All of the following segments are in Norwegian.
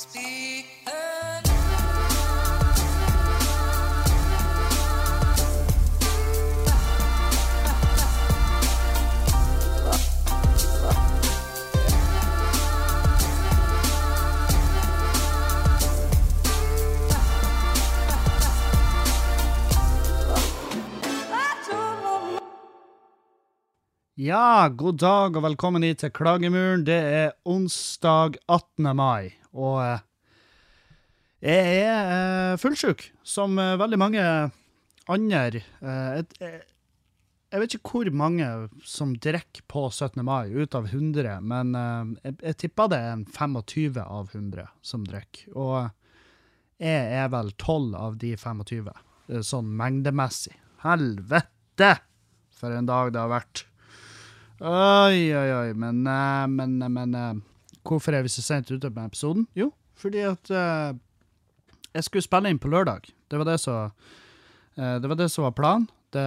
Ja, god dag og velkommen hit til Klagemuren. Det er onsdag 18. mai, og eh, jeg er eh, fullsjuk, som eh, veldig mange andre. Jeg vet ikke hvor mange som drikker på 17. mai, ut av 100, men jeg, tipper det er en 25 av 100 som drikker. Og jeg er vel 12 av de 25, eh, sånn mengdemessig. Helvete! For en dag det har vært. Oi, oi, oi. Men, men, men hvorfor er vi så sent ute med episoden? Jo, fordi at uh, jeg skulle spille inn på lørdag. Det var det som, uh, det var, det som var planen. Det,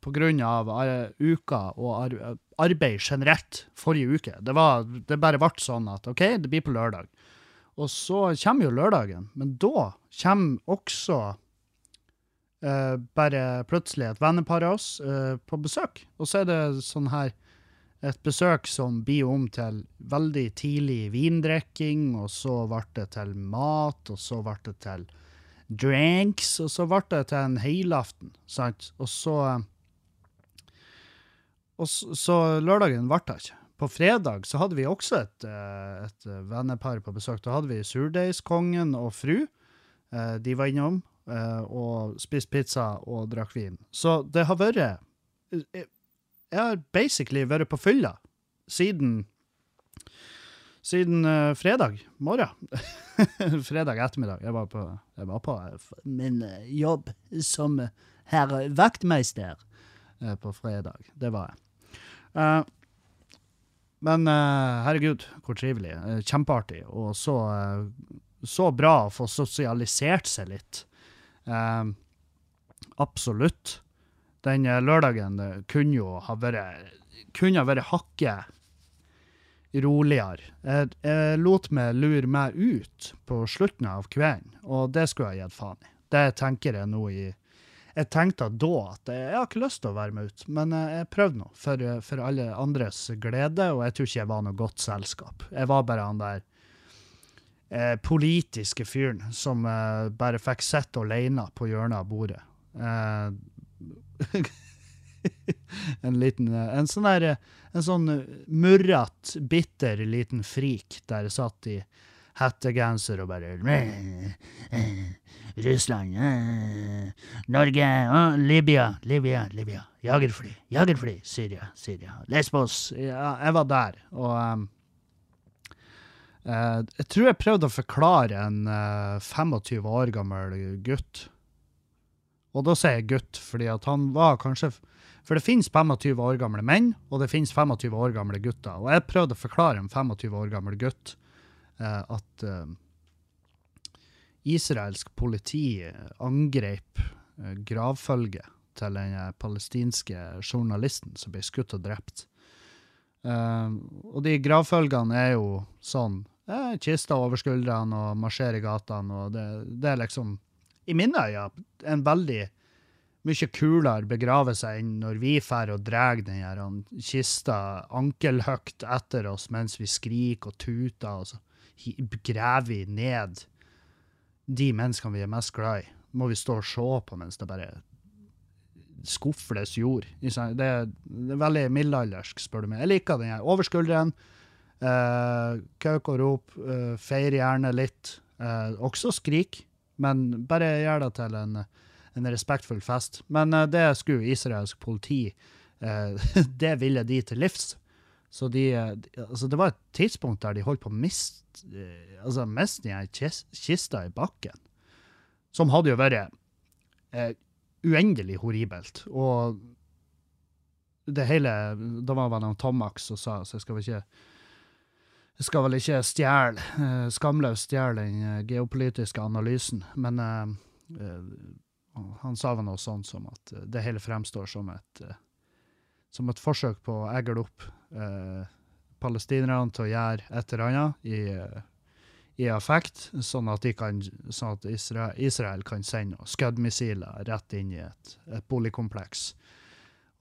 på grunn av ar uka og ar arbeid generelt forrige uke. Det, var, det bare ble sånn at OK, det blir på lørdag. Og så kommer jo lørdagen, men da kommer også uh, bare plutselig et vennepar av oss uh, på besøk. Og så er det sånn her et besøk som blir om til veldig tidlig vindrikking, og så ble det til mat, og så ble det til drinks, og så ble det til en helaften, sant? Og så og så, så lørdagen ble det ikke. På fredag så hadde vi også et, eh, et vennepar på besøk. Da hadde vi surdeigskongen og fru. Eh, De var innom eh, og spiste pizza og drakk vin. Så det har vært Jeg har basically vært på fylla siden siden uh, fredag morgen. fredag ettermiddag. Jeg var på, jeg var på eh, min uh, jobb som herr vaktmeister uh, på fredag. Det var jeg. Men herregud, hvor trivelig. Kjempeartig. Og så, så bra å få sosialisert seg litt. Absolutt. Den eh, lørdagen eh, kunne jo ha vært kunne ha vært hakket roligere. Jeg, jeg lot meg lure meg ut på slutten av kvelden, og det skulle jeg gitt faen i. Det tenker jeg nå i Jeg tenkte da at jeg, jeg har ikke lyst til å være med ut, men eh, jeg prøvde nå, for, for alle andres glede, og jeg tror ikke jeg var noe godt selskap. Jeg var bare han der eh, politiske fyren som eh, bare fikk sitte alene på hjørnet av bordet. Eh, en liten eh, En sånn der eh, En sånn murrete, murret, bitter liten frik der jeg satt i hettegenser og bare Russland eh, Norge eh, Libya, Libya, Libya. Jagerfly, jagerfly. Syria, Syria. Lesbos. Ja, jeg var der, og eh, Jeg tror jeg prøvde å forklare en eh, 25 år gammel gutt og da sier jeg gutt, fordi at han var kanskje For det finnes 25 år gamle menn, og det finnes 25 år gamle gutter. Og jeg prøvde å forklare en 25 år gammel gutt eh, at eh, israelsk politi angrep eh, gravfølget til den eh, palestinske journalisten som ble skutt og drept. Eh, og de gravfølgene er jo sånn eh, Kista over skuldrene og marsjerer i gatene, og det, det er liksom i mine øyne en veldig mye kulere begravelse enn når vi drar og drar den her kista ankelhøyt etter oss mens vi skriker og tuter, og så graver vi ned de menneskene vi er mest glad i. Må vi stå og se på mens det bare skufles jord. Det det er veldig middelaldersk, spør du meg. Jeg liker den her. Over skulderen, eh, kauk og rop, eh, feir gjerne litt. Eh, også skrik, men bare gjør det til en, en respektfull fest. Men uh, det skulle israelsk politi uh, Det ville de til livs. Så de, eh, de altså Det var et tidspunkt der de holdt på å miste uh, altså mist den kis- kista i bakken. Som hadde jo vært uendelig horribelt. Og det hele Da var vel noen Tomax som sa så jeg skal vel ikke jeg skal vel ikke stjele, eh, skamløst stjele den eh, geopolitiske analysen, men eh, eh, han sa vel noe sånt som at det hele fremstår som et, som et forsøk på å egle opp palestinerne til å gjøre et eller annet i, i affekt, sånn at, kan, sånn at Israel, Israel kan sende skuddmissiler rett inn i et, et boligkompleks.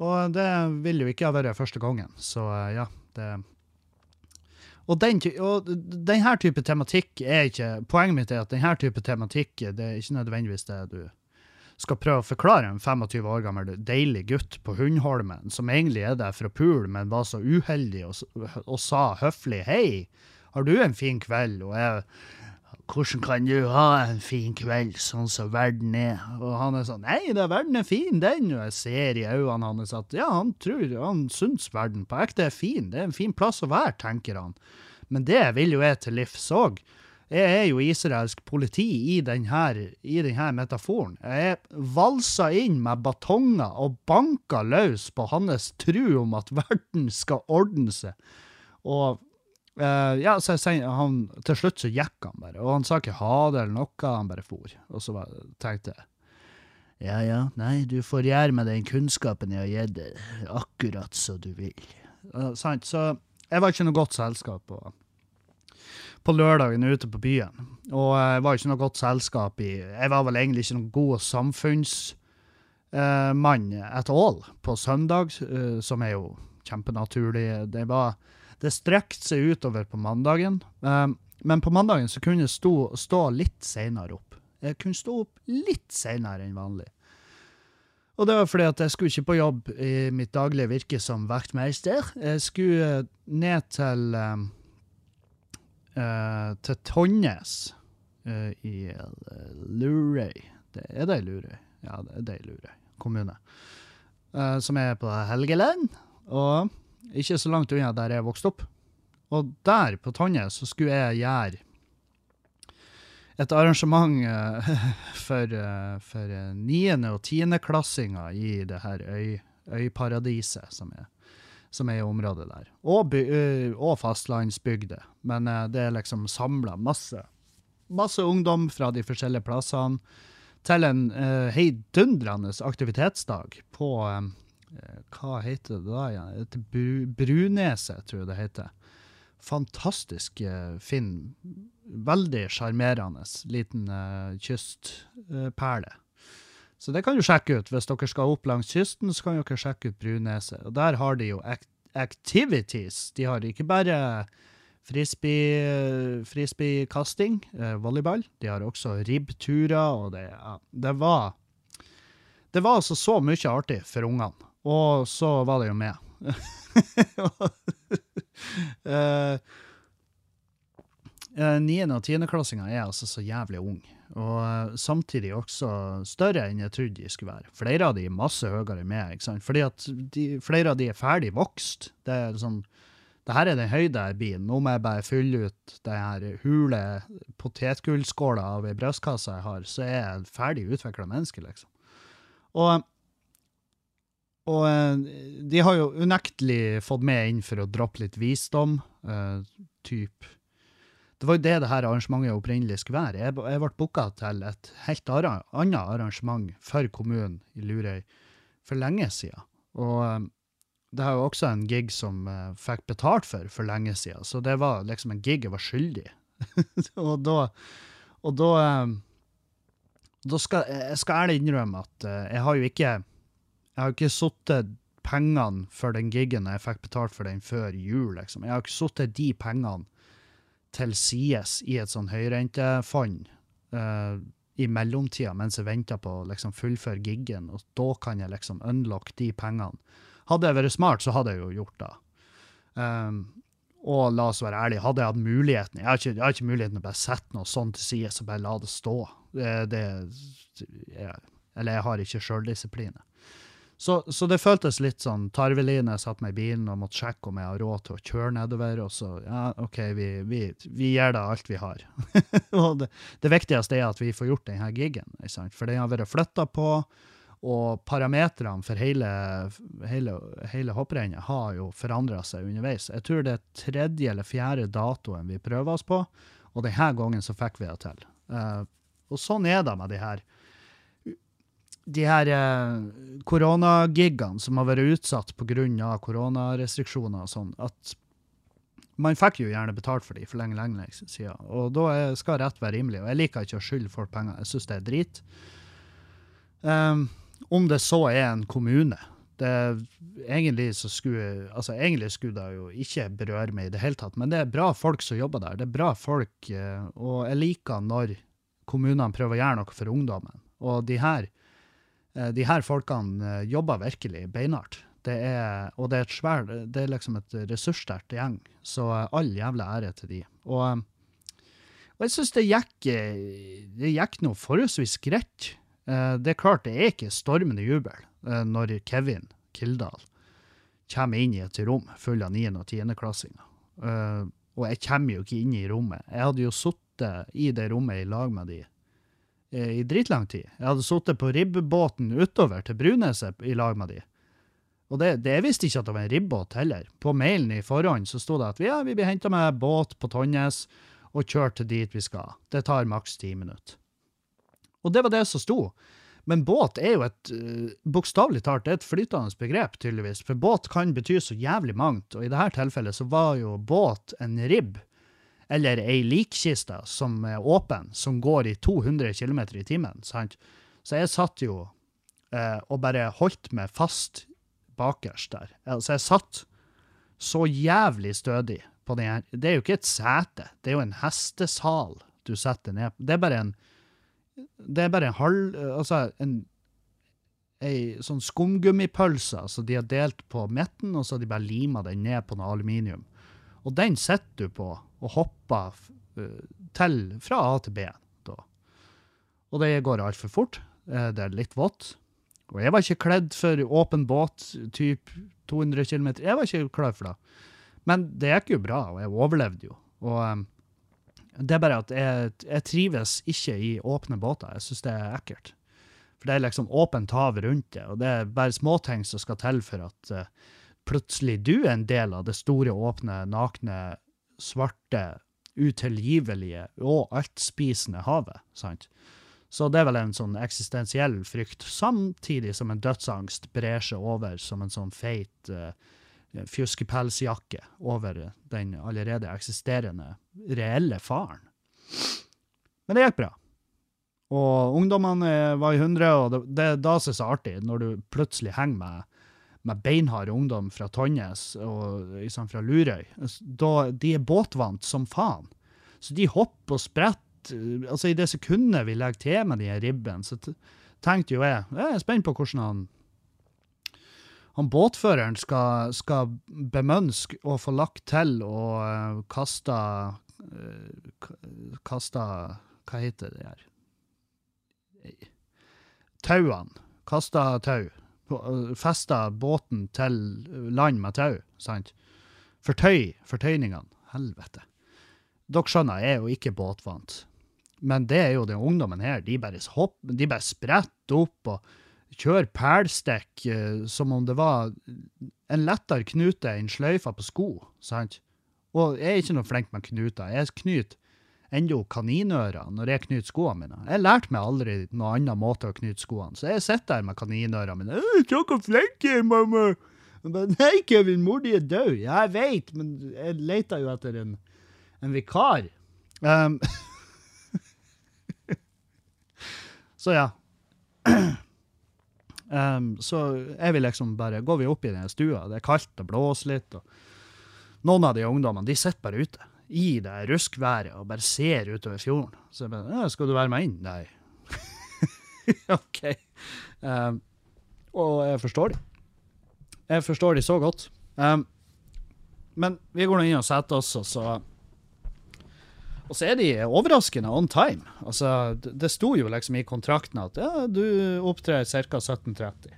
Og det vil jo ikke ha vært første gangen, så ja, det og, den, og den her type tematikk er ikke Poenget mitt er at denne type tematikk det er ikke nødvendigvis det du skal prøve å forklare en 25 år gammel deilig gutt på Hundholmen, som egentlig er der for å pule, men var så uheldig og, og sa høflig 'Hei, har du en fin kveld?' Og jeg 'Hvordan kan du ha en fin kveld, sånn som verden er?' Og han er sånn 'Nei, det, verden er fin, den.' Og jeg ser i øynene hans at ja, han tror, han syns verden på ekte er fin. Det er en fin plass å være, tenker han. Men det vil jo jeg til livs òg. Jeg er jo israelsk politi i denne, i denne metaforen. Jeg valsa inn med batonger og banka løs på hans tro om at verden skal ordne seg. Og eh, ja, så jeg, han, til slutt så gikk han bare, og han sa ikke ha det eller noe, han bare for. Og så tenkte jeg ja ja, nei, du får gjøre med den kunnskapen jeg har gitt deg, akkurat så du vil. Uh, sant, så jeg var ikke noe godt selskap på, på lørdagen ute på byen. Og jeg var ikke noe godt selskap i Jeg var vel egentlig ikke noen god samfunnsmann at all på søndag, uh, som er jo kjempenaturlig. Det var Det strekte seg utover på mandagen, eh, men på mandagen så kunne jeg stå, stå litt seinere opp. Jeg kunne stå opp litt seinere enn vanlig. Og det var fordi at jeg skulle ikke på jobb i mitt daglige virke som vaktmeister. Jeg skulle ned til eh, eh, til Tonnes uh, i eh, Lurøy. Det, er det i Lurøy? Ja, det er det i Lurøy kommune. Uh, som er på Helgeland, og ikke så langt unna der jeg vokste opp. Og der, på Tonje, så skulle jeg gjøre et arrangement eh, for, eh, for eh, niende- og tiendeklassinger i det her øy, øyparadiset som er som er i området der. Og, og fastlandsbygder. Men eh, det er liksom samla masse, masse ungdom fra de forskjellige plassene til en uh, heidundrende aktivitetsdag på eh, eh, Hva heter det da igjen? Bruneset, tror jeg det heter. Fantastisk eh, fin, veldig sjarmerende liten uh, kystperle. Så det kan du sjekke ut. Hvis dere skal opp langs kysten, så kan dere sjekke ut Bruneset. Og der har de jo activities. De har ikke bare frisbee- frisbeekasting, eh, volleyball. De har også ribbturer, og det, ja, det var Det var altså så mye artig for ungene. Og så var det jo. Eh, eh, Niende- og tiendeklassinger er altså så jævlig unge, og eh, samtidig også større enn jeg trodde de skulle være. Flere av de er masse høyere enn meg, fordi at de, flere av de er ferdig vokst. Det er sånn, det her er den høyde jeg blir. Nå må jeg bare fylle ut den her hule potetgullskåla av ei brystkasse jeg har, så er jeg ferdig utvikla menneske, liksom. Og og eh, de har jo unektelig fått med inn for å droppe litt visdom. Uh, typ. Det var jo det det her arrangementet opprinnelig skulle være. Jeg, jeg ble booka til et helt annet arrangement for kommunen i Lurøy for lenge siden. Og eh, det er jo også en gig som jeg fikk betalt for for lenge siden, så det var liksom en gig jeg var skyldig. og da, og da, da skal jeg skal ærlig innrømme at jeg har jo ikke jeg har ikke sittet pengene for den gigen jeg fikk betalt for den før jul, liksom. Jeg har ikke sittet de pengene til sides i et sånn høyrentefond uh, i mellomtida mens jeg venter på å liksom, fullføre giggen, og da kan jeg liksom unlock de pengene. Hadde jeg vært smart, så hadde jeg jo gjort det. Um, og la oss være ærlige, hadde jeg hatt muligheten Jeg har ikke, jeg har ikke muligheten til å bare sette noe sånt til side og bare la det stå. Det, det, jeg, eller jeg har ikke sjøldisiplin. Så, så det føltes litt sånn jeg satt meg i bilen og måtte sjekke om jeg har råd til å kjøre nedover. Og så, ja, OK, vi, vi, vi gjør da alt vi har. og det, det viktigste er at vi får gjort denne gigen, for den har vært flytta på. Og parametrene for hele, hele, hele hopprennet har jo forandra seg underveis. Jeg tror det er tredje eller fjerde datoen vi prøver oss på, og denne gangen så fikk vi det til. Uh, og sånn er det med de her de her koronagigene som har vært utsatt pga. koronarestriksjoner og sånn, at man fikk jo gjerne betalt for de for lenge, lenge siden. Og da skal rett være rimelig. Og jeg liker ikke å skylde folk penger. Jeg syns det er drit. Um, om det så er en kommune det, egentlig, så skulle, altså, egentlig skulle det jo ikke berøre meg i det hele tatt, men det er bra folk som jobber der. Det er bra folk, eh, og jeg liker når kommunene prøver å gjøre noe for ungdommen. Og de her, eh, de her folkene eh, jobber virkelig beinhardt. Det er, og det er, svær, det er liksom et ressurssterkt gjeng, så eh, all jævla ære til de. Og, eh, og jeg syns det gikk eh, det gikk noe forholdsvis greit. Eh, Det er klart det er ikke stormende jubel eh, når Kevin Kildahl kommer inn i et rom full av 9. og 10.-klassinger. Eh, og jeg kommer jo ikke inn i rommet. Jeg hadde jo sittet i det rommet i lag med de eh, i dritlang tid. Jeg hadde sittet på ribbebåten utover til Bruneset i lag med de. Og det, det visste ikke at det var en ribbåt heller. På mailen i forhånd så sto det at ja, vi blir henta med båt på Tonnes og kjørt til dit vi skal. Det tar maks ti minutter. Og det var det som sto. Men båt er jo et uh, bokstavelig talt et flytende begrep, tydeligvis. For båt kan bety så jævlig mangt, og i dette tilfellet så var jo båt en ribb, eller ei likkiste som er åpen, som går i 200 km i timen. sant? Så jeg satt jo eh, og bare holdt meg fast bakerst der. Altså, jeg satt så jævlig stødig på den her. Det er jo ikke et sete, det er jo en hestesal du setter ned på. Det er bare en det er bare en halv Altså en ei sånn skumgummipølse som de har delt på midten, og så har de bare lima den ned på noe aluminium. Og den sitter du på og hopper uh, til fra A til B. da. Og det går altfor fort. Eh, det er litt vått. Og jeg var ikke kledd for åpen båt, typ 200 km. Jeg var ikke klar for det. Men det gikk jo bra, og jeg overlevde jo. Og um, det er bare at jeg, jeg trives ikke i åpne båter. Jeg syns det er ekkelt. For det er liksom åpent hav rundt det, og det er bare småting som skal til for at plutselig du er en del av det store, åpne, nakne, svarte, utilgivelige og altspisende havet. sant? Så det er vel en sånn eksistensiell frykt, samtidig som en dødsangst brer seg over som en sånn feit uh, fjuskepelsjakke over den allerede eksisterende reelle faren. Men det gikk bra. Og ungdommene var i hundre, og det, det er da som er så artig, når du plutselig henger med, med beinhard ungdom fra Tonjes og liksom fra Lurøy. Da, de er båtvant som faen. Så de hopper og spretter. Altså, i det sekundet vi legger til med de her ribbene, så tenkte jo jeg Jeg er spent på hvordan han han båtføreren skal, skal bemønske og få lagt til og kasta uh, Kasta Hva heter det her? Tauene. Kasta tau. Uh, Festa båten til land med tau, sant? Fortøy fortøyningene. Helvete. Dere skjønner, jeg er jo ikke båtvant. Men det er jo den ungdommen her. De bare, hopp, de bare spretter opp og kjører pælstikk eh, som om det var en lettere knute enn sløyfa på sko. sant? Og jeg er ikke noe flink med knuter. Jeg knyter ennå kaninører når jeg knyter skoene mine. Jeg lærte meg aldri noen annen måte å knyte skoene, så jeg sitter der med kaninørene mine. «Øh, 'Så hvor flink jeg mamma!' Men, Nei, Kevin, mor di er død. Ja, jeg veit, men jeg leter jo etter en, en vikar. Um, så ja. Um, så jeg vil liksom bare Går vi opp i den stua, det er kaldt det blåser litt, og noen av de ungdommene de sitter bare ute i det ruskværet og bare ser utover fjorden. Så jeg bare 'Skal du være med inn?' Nei. OK. Um, og jeg forstår de. Jeg forstår de så godt. Um, men vi går nå inn og setter oss, og så og så er de overraskende on time. Altså, det, det sto jo liksom i kontrakten at ja, du opptrer ca. 17.30.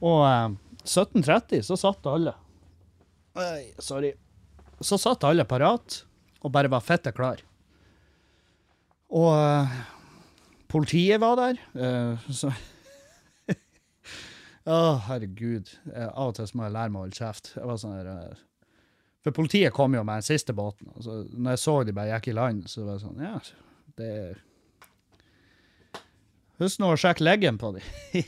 Og eh, 17.30 så satt alle Oi, Sorry. Så satt alle parat og bare var fette klar. Og uh, politiet var der. Uh, så Å, herregud. Uh, av og til må jeg lære meg å holde kjeft. Jeg var sånn der, for politiet kom jo med den siste båten. og når jeg så de bare gikk i land, så var det sånn Ja, det Husk nå å sjekke leggen på dem.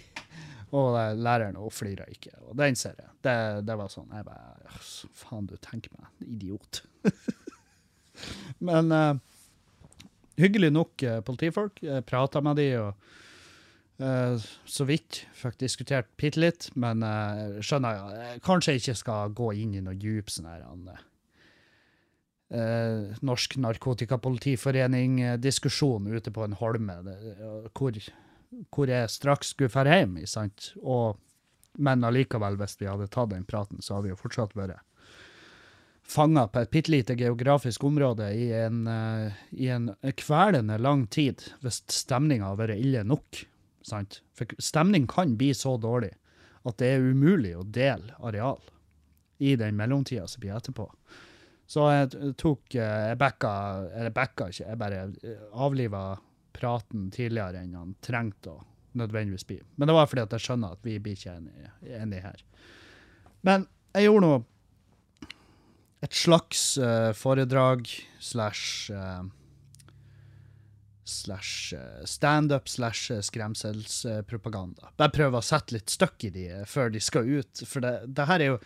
Og læreren hun flira ikke. Og den ser jeg. Det, det var sånn Jeg bare «Åh, Faen, du tenker meg. Idiot. Men uh, hyggelig nok uh, politifolk. Jeg prata med de og uh, så vidt fikk diskutert bitte litt, men uh, skjønner jeg kanskje jeg ikke skal gå inn i noe djup sånn her Norsk Narkotikapolitiforening-diskusjon ute på en holme, det, hvor, hvor jeg straks skulle dra hjem, sant? Og, men allikevel, hvis vi hadde tatt den praten, så hadde vi jo fortsatt vært fanga på et bitte lite geografisk område i en, uh, i en kvelende lang tid, hvis stemninga har vært ille nok. Sant? For stemning kan bli så dårlig at det er umulig å dele areal i den mellomtida som blir etterpå. Så jeg tok eh, Jeg backa Eller backa ikke, jeg bare avliva praten tidligere enn han trengte å nødvendigvis bli. Men det var fordi at jeg skjønner at vi blir ikke enige, enige her. Men jeg gjorde nå et slags uh, foredrag slash eh, slash eh, standup slash eh, skremselspropaganda. Bare prøve å sette litt støkk i de eh, før de skal ut. For det, det her er jo,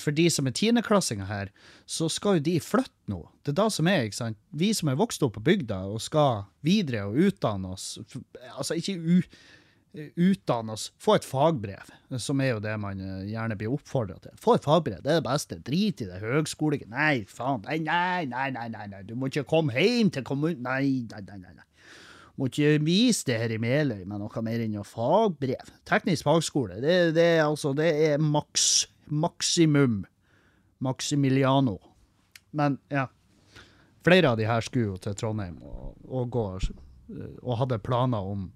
for de som er tiendeklassinger her, så skal jo de flytte nå. Det er da som er, ikke sant. Vi som er vokst opp på bygda og skal videre og utdanne oss, altså ikke u, utdanne oss, få et fagbrev, som er jo det man gjerne blir oppfordra til. Få et fagbrev, det er det beste. Drit i det høgskole... Nei, faen. Nei, nei, nei, nei, nei. Du må ikke komme hjem til kommunen. Nei, nei, nei, nei. Må ikke vise det her i Meløy med noe mer enn noe fagbrev. Teknisk fagskole, det, det, altså, det er maks. Maksimum. Maximiliano. Men ja. Flere av de her skulle jo til Trondheim og, og gå og hadde planer om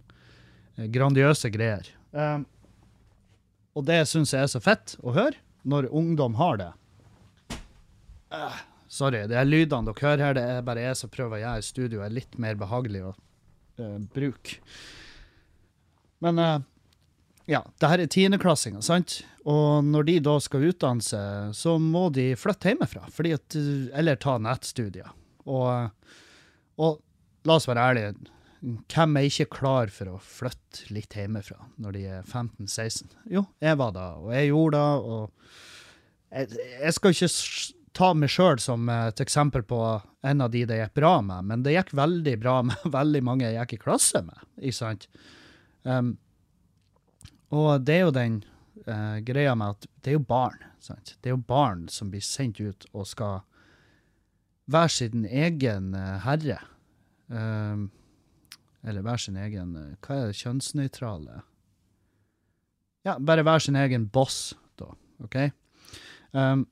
eh, grandiøse greier. Um, og det syns jeg er så fett å høre, når ungdom har det. Uh, sorry, de lydene dere hører her, det er bare jeg som prøver å gjøre studioet litt mer behagelig å eh, bruke. Men eh, ja, det her er tiendeklassinger, sant? Og når de da skal utdanne seg, så må de flytte hjemmefra, at, eh, eller ta nettstudier. Og, og la oss være ærlige, hvem er ikke klar for å flytte litt hjemmefra når de er 15-16? Jo, jeg var da, og jeg gjorde det, og jeg, jeg skal ikke ta meg sjøl som et eksempel på en av de det gikk bra med, men det gikk veldig bra med veldig mange jeg gikk i klasse med, ikke sant? Um, og det er jo den uh, greia med at det er jo barn, sant? Det er jo barn som blir sendt ut og skal være sin egen uh, herre. Um, eller være sin egen uh, Hva er det kjønnsnøytrale? Ja, bare være sin egen boss, da. OK? Um,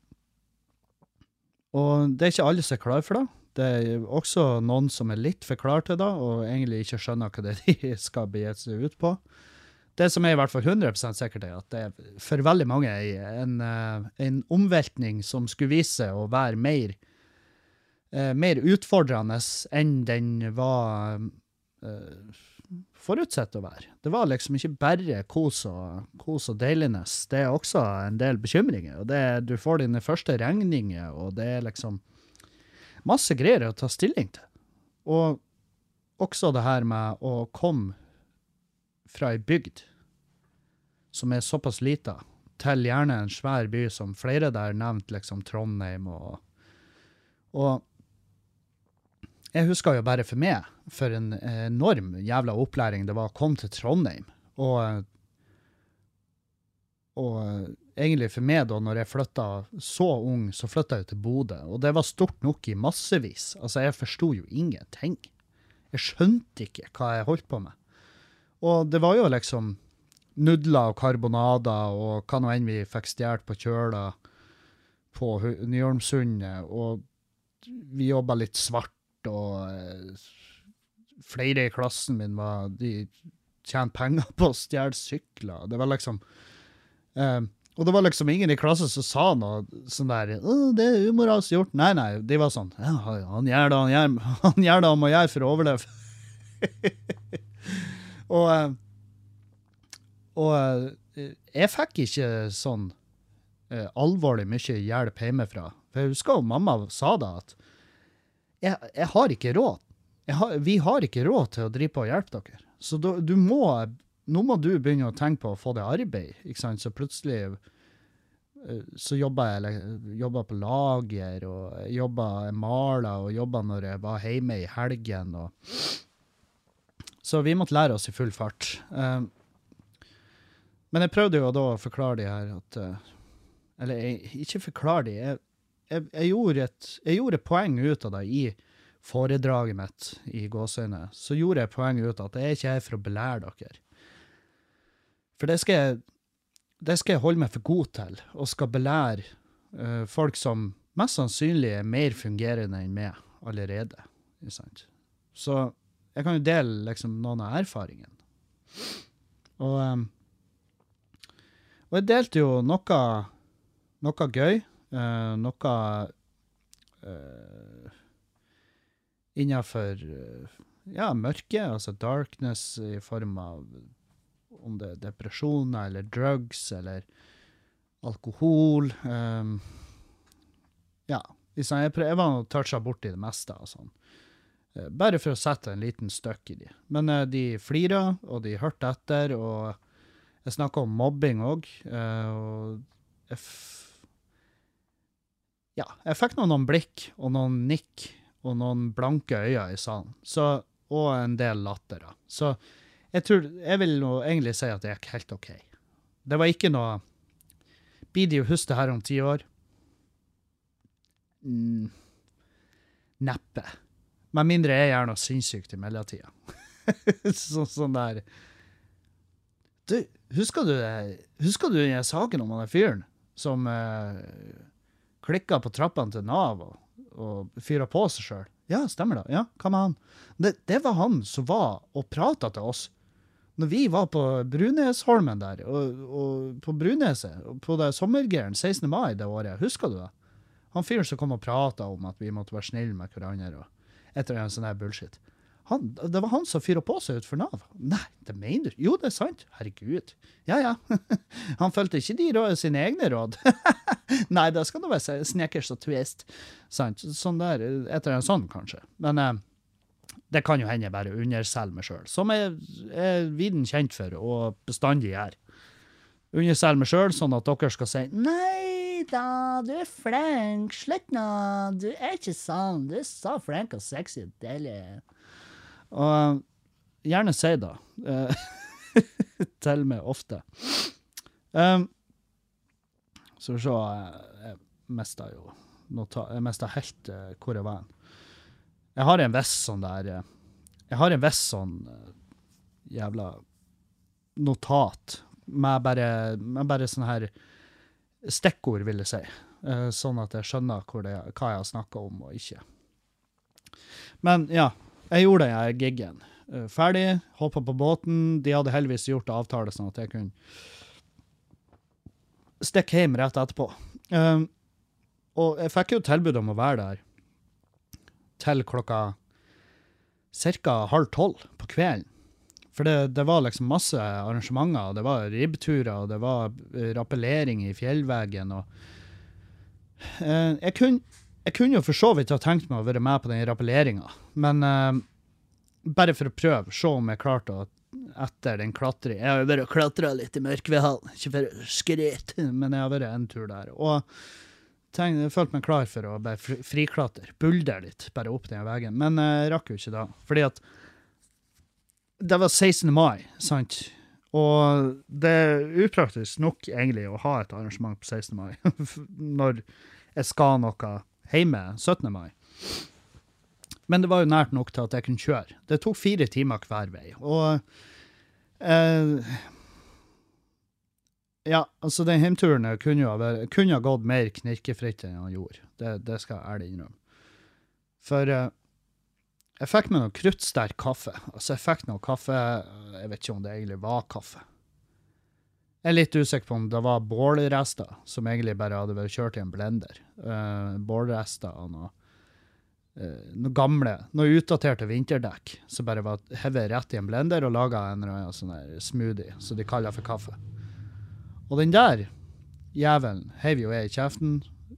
og det er ikke alle som er klar for det. Det er også noen som er litt for klar til det, og egentlig ikke skjønner hva det er de skal begi seg ut på. Det som er i hvert fall 100% sikkert, er at det er for veldig mange en, eh, en omveltning som skulle vise seg å være mer, eh, mer utfordrende enn den var forutsett å være. Det var liksom ikke bare kos og, kos og deilignes. Det er også en del bekymringer. og er- Du får dine første regninger, og det er liksom masse greier å ta stilling til. Og også det her med å komme fra ei bygd som er såpass lita, til gjerne en svær by som flere der nevnte, liksom Trondheim og Og jeg husker jo bare for meg, for en enorm jævla opplæring det var å komme til Trondheim. Og, og egentlig for meg, da når jeg flytta så ung, så flytta jeg til Bodø. Og det var stort nok i massevis. Altså, jeg forsto jo ingenting. Jeg skjønte ikke hva jeg holdt på med. Og det var jo liksom nudler og karbonader og hva nå enn vi fikk stjålet på kjøla på Nyholmsundet. Og vi jobba litt svart, og eh, flere i klassen min var De tjente penger på å stjele sykler. Det var liksom eh, Og det var liksom ingen i klassen som sa noe sånn der 'Det er umoralsk gjort.' Nei, nei, de var sånn 'Han gjør det han gjør, han gjør det han må gjøre for å overleve'. og eh, og jeg fikk ikke sånn alvorlig mye hjelp hjemmefra. For jeg husker jo mamma sa da at jeg, jeg har ikke råd. Har, vi har ikke råd til å drive på og hjelpe dere. Så da, du må nå må du begynne å tenke på å få deg arbeid, ikke sant? Så plutselig eh, så jobba jeg jobba på lager, og jobba mala, og jobba når jeg var hjemme i helgen. Og... Så vi måtte lære oss i full fart. Um, men jeg prøvde jo da å forklare de her at eh, Eller jeg, ikke forklare de, jeg, jeg, jeg, gjorde et, jeg gjorde poeng ut av det i foredraget mitt i gåseøyne. Så gjorde jeg poeng ut av at jeg er ikke her for å belære dere. For det skal jeg det skal jeg holde meg for god til, og skal belære uh, folk som mest sannsynlig er mer fungerende enn meg allerede. Så jeg kan jo dele liksom noen av erfaringene. Og, um, og jeg delte jo noe, noe gøy, eh, noe uh, innenfor uh, ja, mørke, altså darkness i form av om det er depresjoner eller drugs eller alkohol. Um, ja. Jeg, prøver, jeg var toucha borti det meste. sånn. Uh, bare for å sette en liten støkk i de. Men uh, de flira, og de hørte etter, og jeg snakka om mobbing òg. Uh, og jeg ja, jeg fikk noen, noen blikk og noen nikk og noen blanke øyne i salen. Så, og en del latter. Da. Så jeg, tror, jeg vil nå egentlig si at det gikk helt OK. Det var ikke noe Blir de å huske det her om ti år? Mm, neppe. Med mindre jeg gjør noe sinnssykt i mellomtida. så, sånn der Du, husker du, husker du den saken om han fyren som uh, klikka på trappene til Nav og, og fyra på seg sjøl? Ja, stemmer det. Ja, hva med han? Det, det var han som var og prata til oss når vi var på Brunesholmen der, og, og på Bruneset, på det sommergæren 16. mai det året, husker du det? Han fyren som kom og prata om at vi måtte være snille med hverandre, og et eller annet sånn bullshit. Han, det var han som fyra på seg utfor Nav. Nei, det mener du? Jo, det er sant. Herregud. Ja, ja. Han fulgte ikke de råd, sine egne råd. Nei, det skal nå være snekers og twist. Sant. Sånn der, etter en sånn, kanskje. Men eh, det kan jo hende jeg bare underselger meg sjøl, som jeg er viden kjent for og bestandig gjør. Underselger meg sjøl sånn at dere skal si 'Nei da, du er flink. Slutt nå. Du er ikke sånn. Du er så flink og sexy og deilig.' Og gjerne si det. Uh, til meg ofte. Um, så se Jeg mista jo Jeg mista helt uh, hvor jeg var. Jeg har en viss sånn der eh, Jeg har en viss sånn uh, jævla notat med bare, med bare sånne her stikkord, vil jeg si. Uh, sånn at jeg skjønner det, hva jeg har snakka om og ikke. Men ja, jeg gjorde den giggen. Ferdig, hoppa på båten. De hadde heldigvis gjort avtale sånn at jeg kunne stikke hjem rett etterpå. og jeg fikk jo tilbud om å være der til klokka ca. halv tolv på kvelden. For det, det, var liksom masse arrangementer. Det var ribbturer, det var eh, rappellering i fjellveggen. og uh, jeg, kunne, jeg, kunne, jo for så vidt ha tenkt meg å være med på den rappelleringa, men uh, bare for å prøve, se om jeg klarte å etter den klatringa Jeg har jo bare klatra litt i Mørkvedhallen, ikke for å skryte, men jeg har vært en tur der. og tenk, jeg følte meg klar for å bare friklatre, buldre litt, bare opp den veien. Men jeg rakk jo ikke da, fordi at det var 16. mai, sant? Og det er upraktisk nok egentlig å ha et arrangement på 16. mai når jeg skal noe hjemme 17. mai. Men det var jo nært nok til at jeg kunne kjøre. Det tok fire timer hver vei. Og eh, ja, altså den hjemturen kunne jo ha, kunne ha gått mer knirkefritt enn han gjorde. Det, det skal jeg ærlig innrømme. For eh, jeg fikk meg noe kruttsterk kaffe. Altså, jeg fikk noe kaffe Jeg vet ikke om det egentlig var kaffe. Jeg er litt usikker på om det var bålrester som egentlig bare hadde vært kjørt i en blender. Uh, bålrester og noe, uh, noe gamle, noe utdaterte vinterdekk som bare var hevet rett i en blender og laga en eller annen sånn smoothie som de kaller for kaffe. Og den der jævelen heiv jo jeg i kjeften.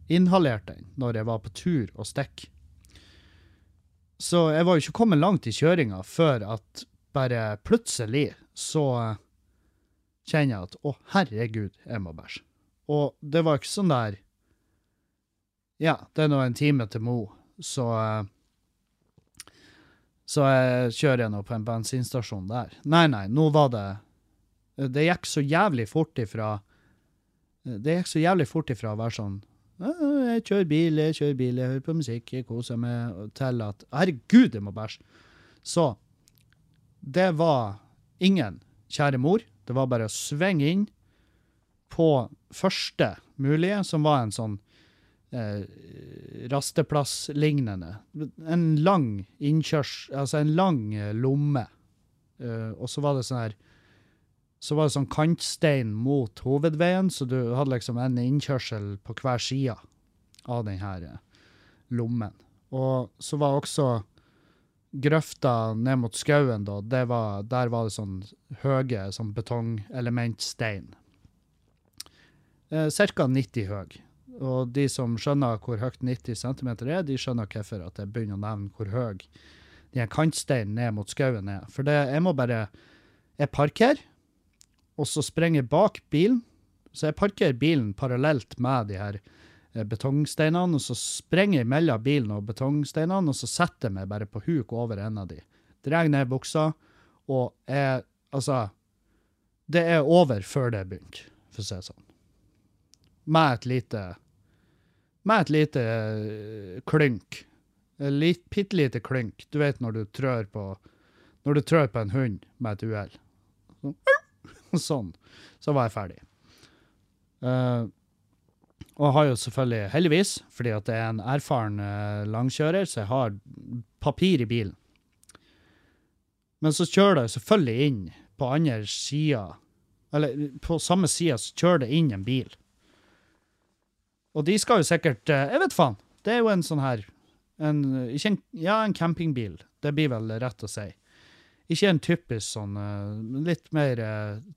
Inhalerte den når jeg var på tur og stikk. Så jeg var jo ikke kommet langt i kjøringa før at bare plutselig så kjenner jeg at å, herregud, jeg må bæsje. Og det var ikke sånn der Ja, det er nå en time til Mo, så Så jeg kjører jeg nå på en bensinstasjon der. Nei, nei, nå var det Det gikk så jævlig fort ifra Det gikk så jævlig fort ifra å være sånn jeg kjører bil, jeg kjører bil, jeg hører på musikk, jeg koser meg, til at herregud, jeg må bæsje. Så det var ingen kjære mor. Det var bare å svinge inn på første mulige, som var en sånn eh, rasteplasslignende. En lang innkjørs... Altså en lang eh, lomme. Eh, og så var det sånn her Så var det sånn kantstein mot hovedveien, så du hadde liksom en innkjørsel på hver side av den her eh, lommen. Og så var også grøfta ned mot skauen, da, var, der var det sånn høye sånn betongelementstein. Eh, Ca. 90 høy. Og de som skjønner hvor høyt 90 cm er, de skjønner hvorfor at jeg begynner å nevne hvor høy de her ned mot skauen er. For det, jeg må bare Jeg parkerer, og så sprenger jeg bak bilen. Så jeg parkerer bilen parallelt med de her betongsteinene, og så sprenger jeg mellom bilen og betongsteinene, og så setter jeg meg bare på huk over en av de. Drar ned buksa, og jeg Altså, det er over før det er begynt, for å si det sånn. Med et lite Med et lite eh, klynk. Et lit, bitte lite klynk. Du vet når du trør på Når du trør på en hund med et uhell. Sånn. sånn. Så var jeg ferdig. Eh, og jeg har jo selvfølgelig, heldigvis, fordi at det er en erfaren eh, langkjører, så jeg har papir i bilen. Men så kjører det selvfølgelig inn på andre sida, eller på samme sida, så kjører det inn en bil. Og de skal jo sikkert eh, Jeg vet faen. Det er jo en sånn her en, en, Ja, en campingbil. Det blir vel rett å si. Ikke en typisk sånn eh, Litt mer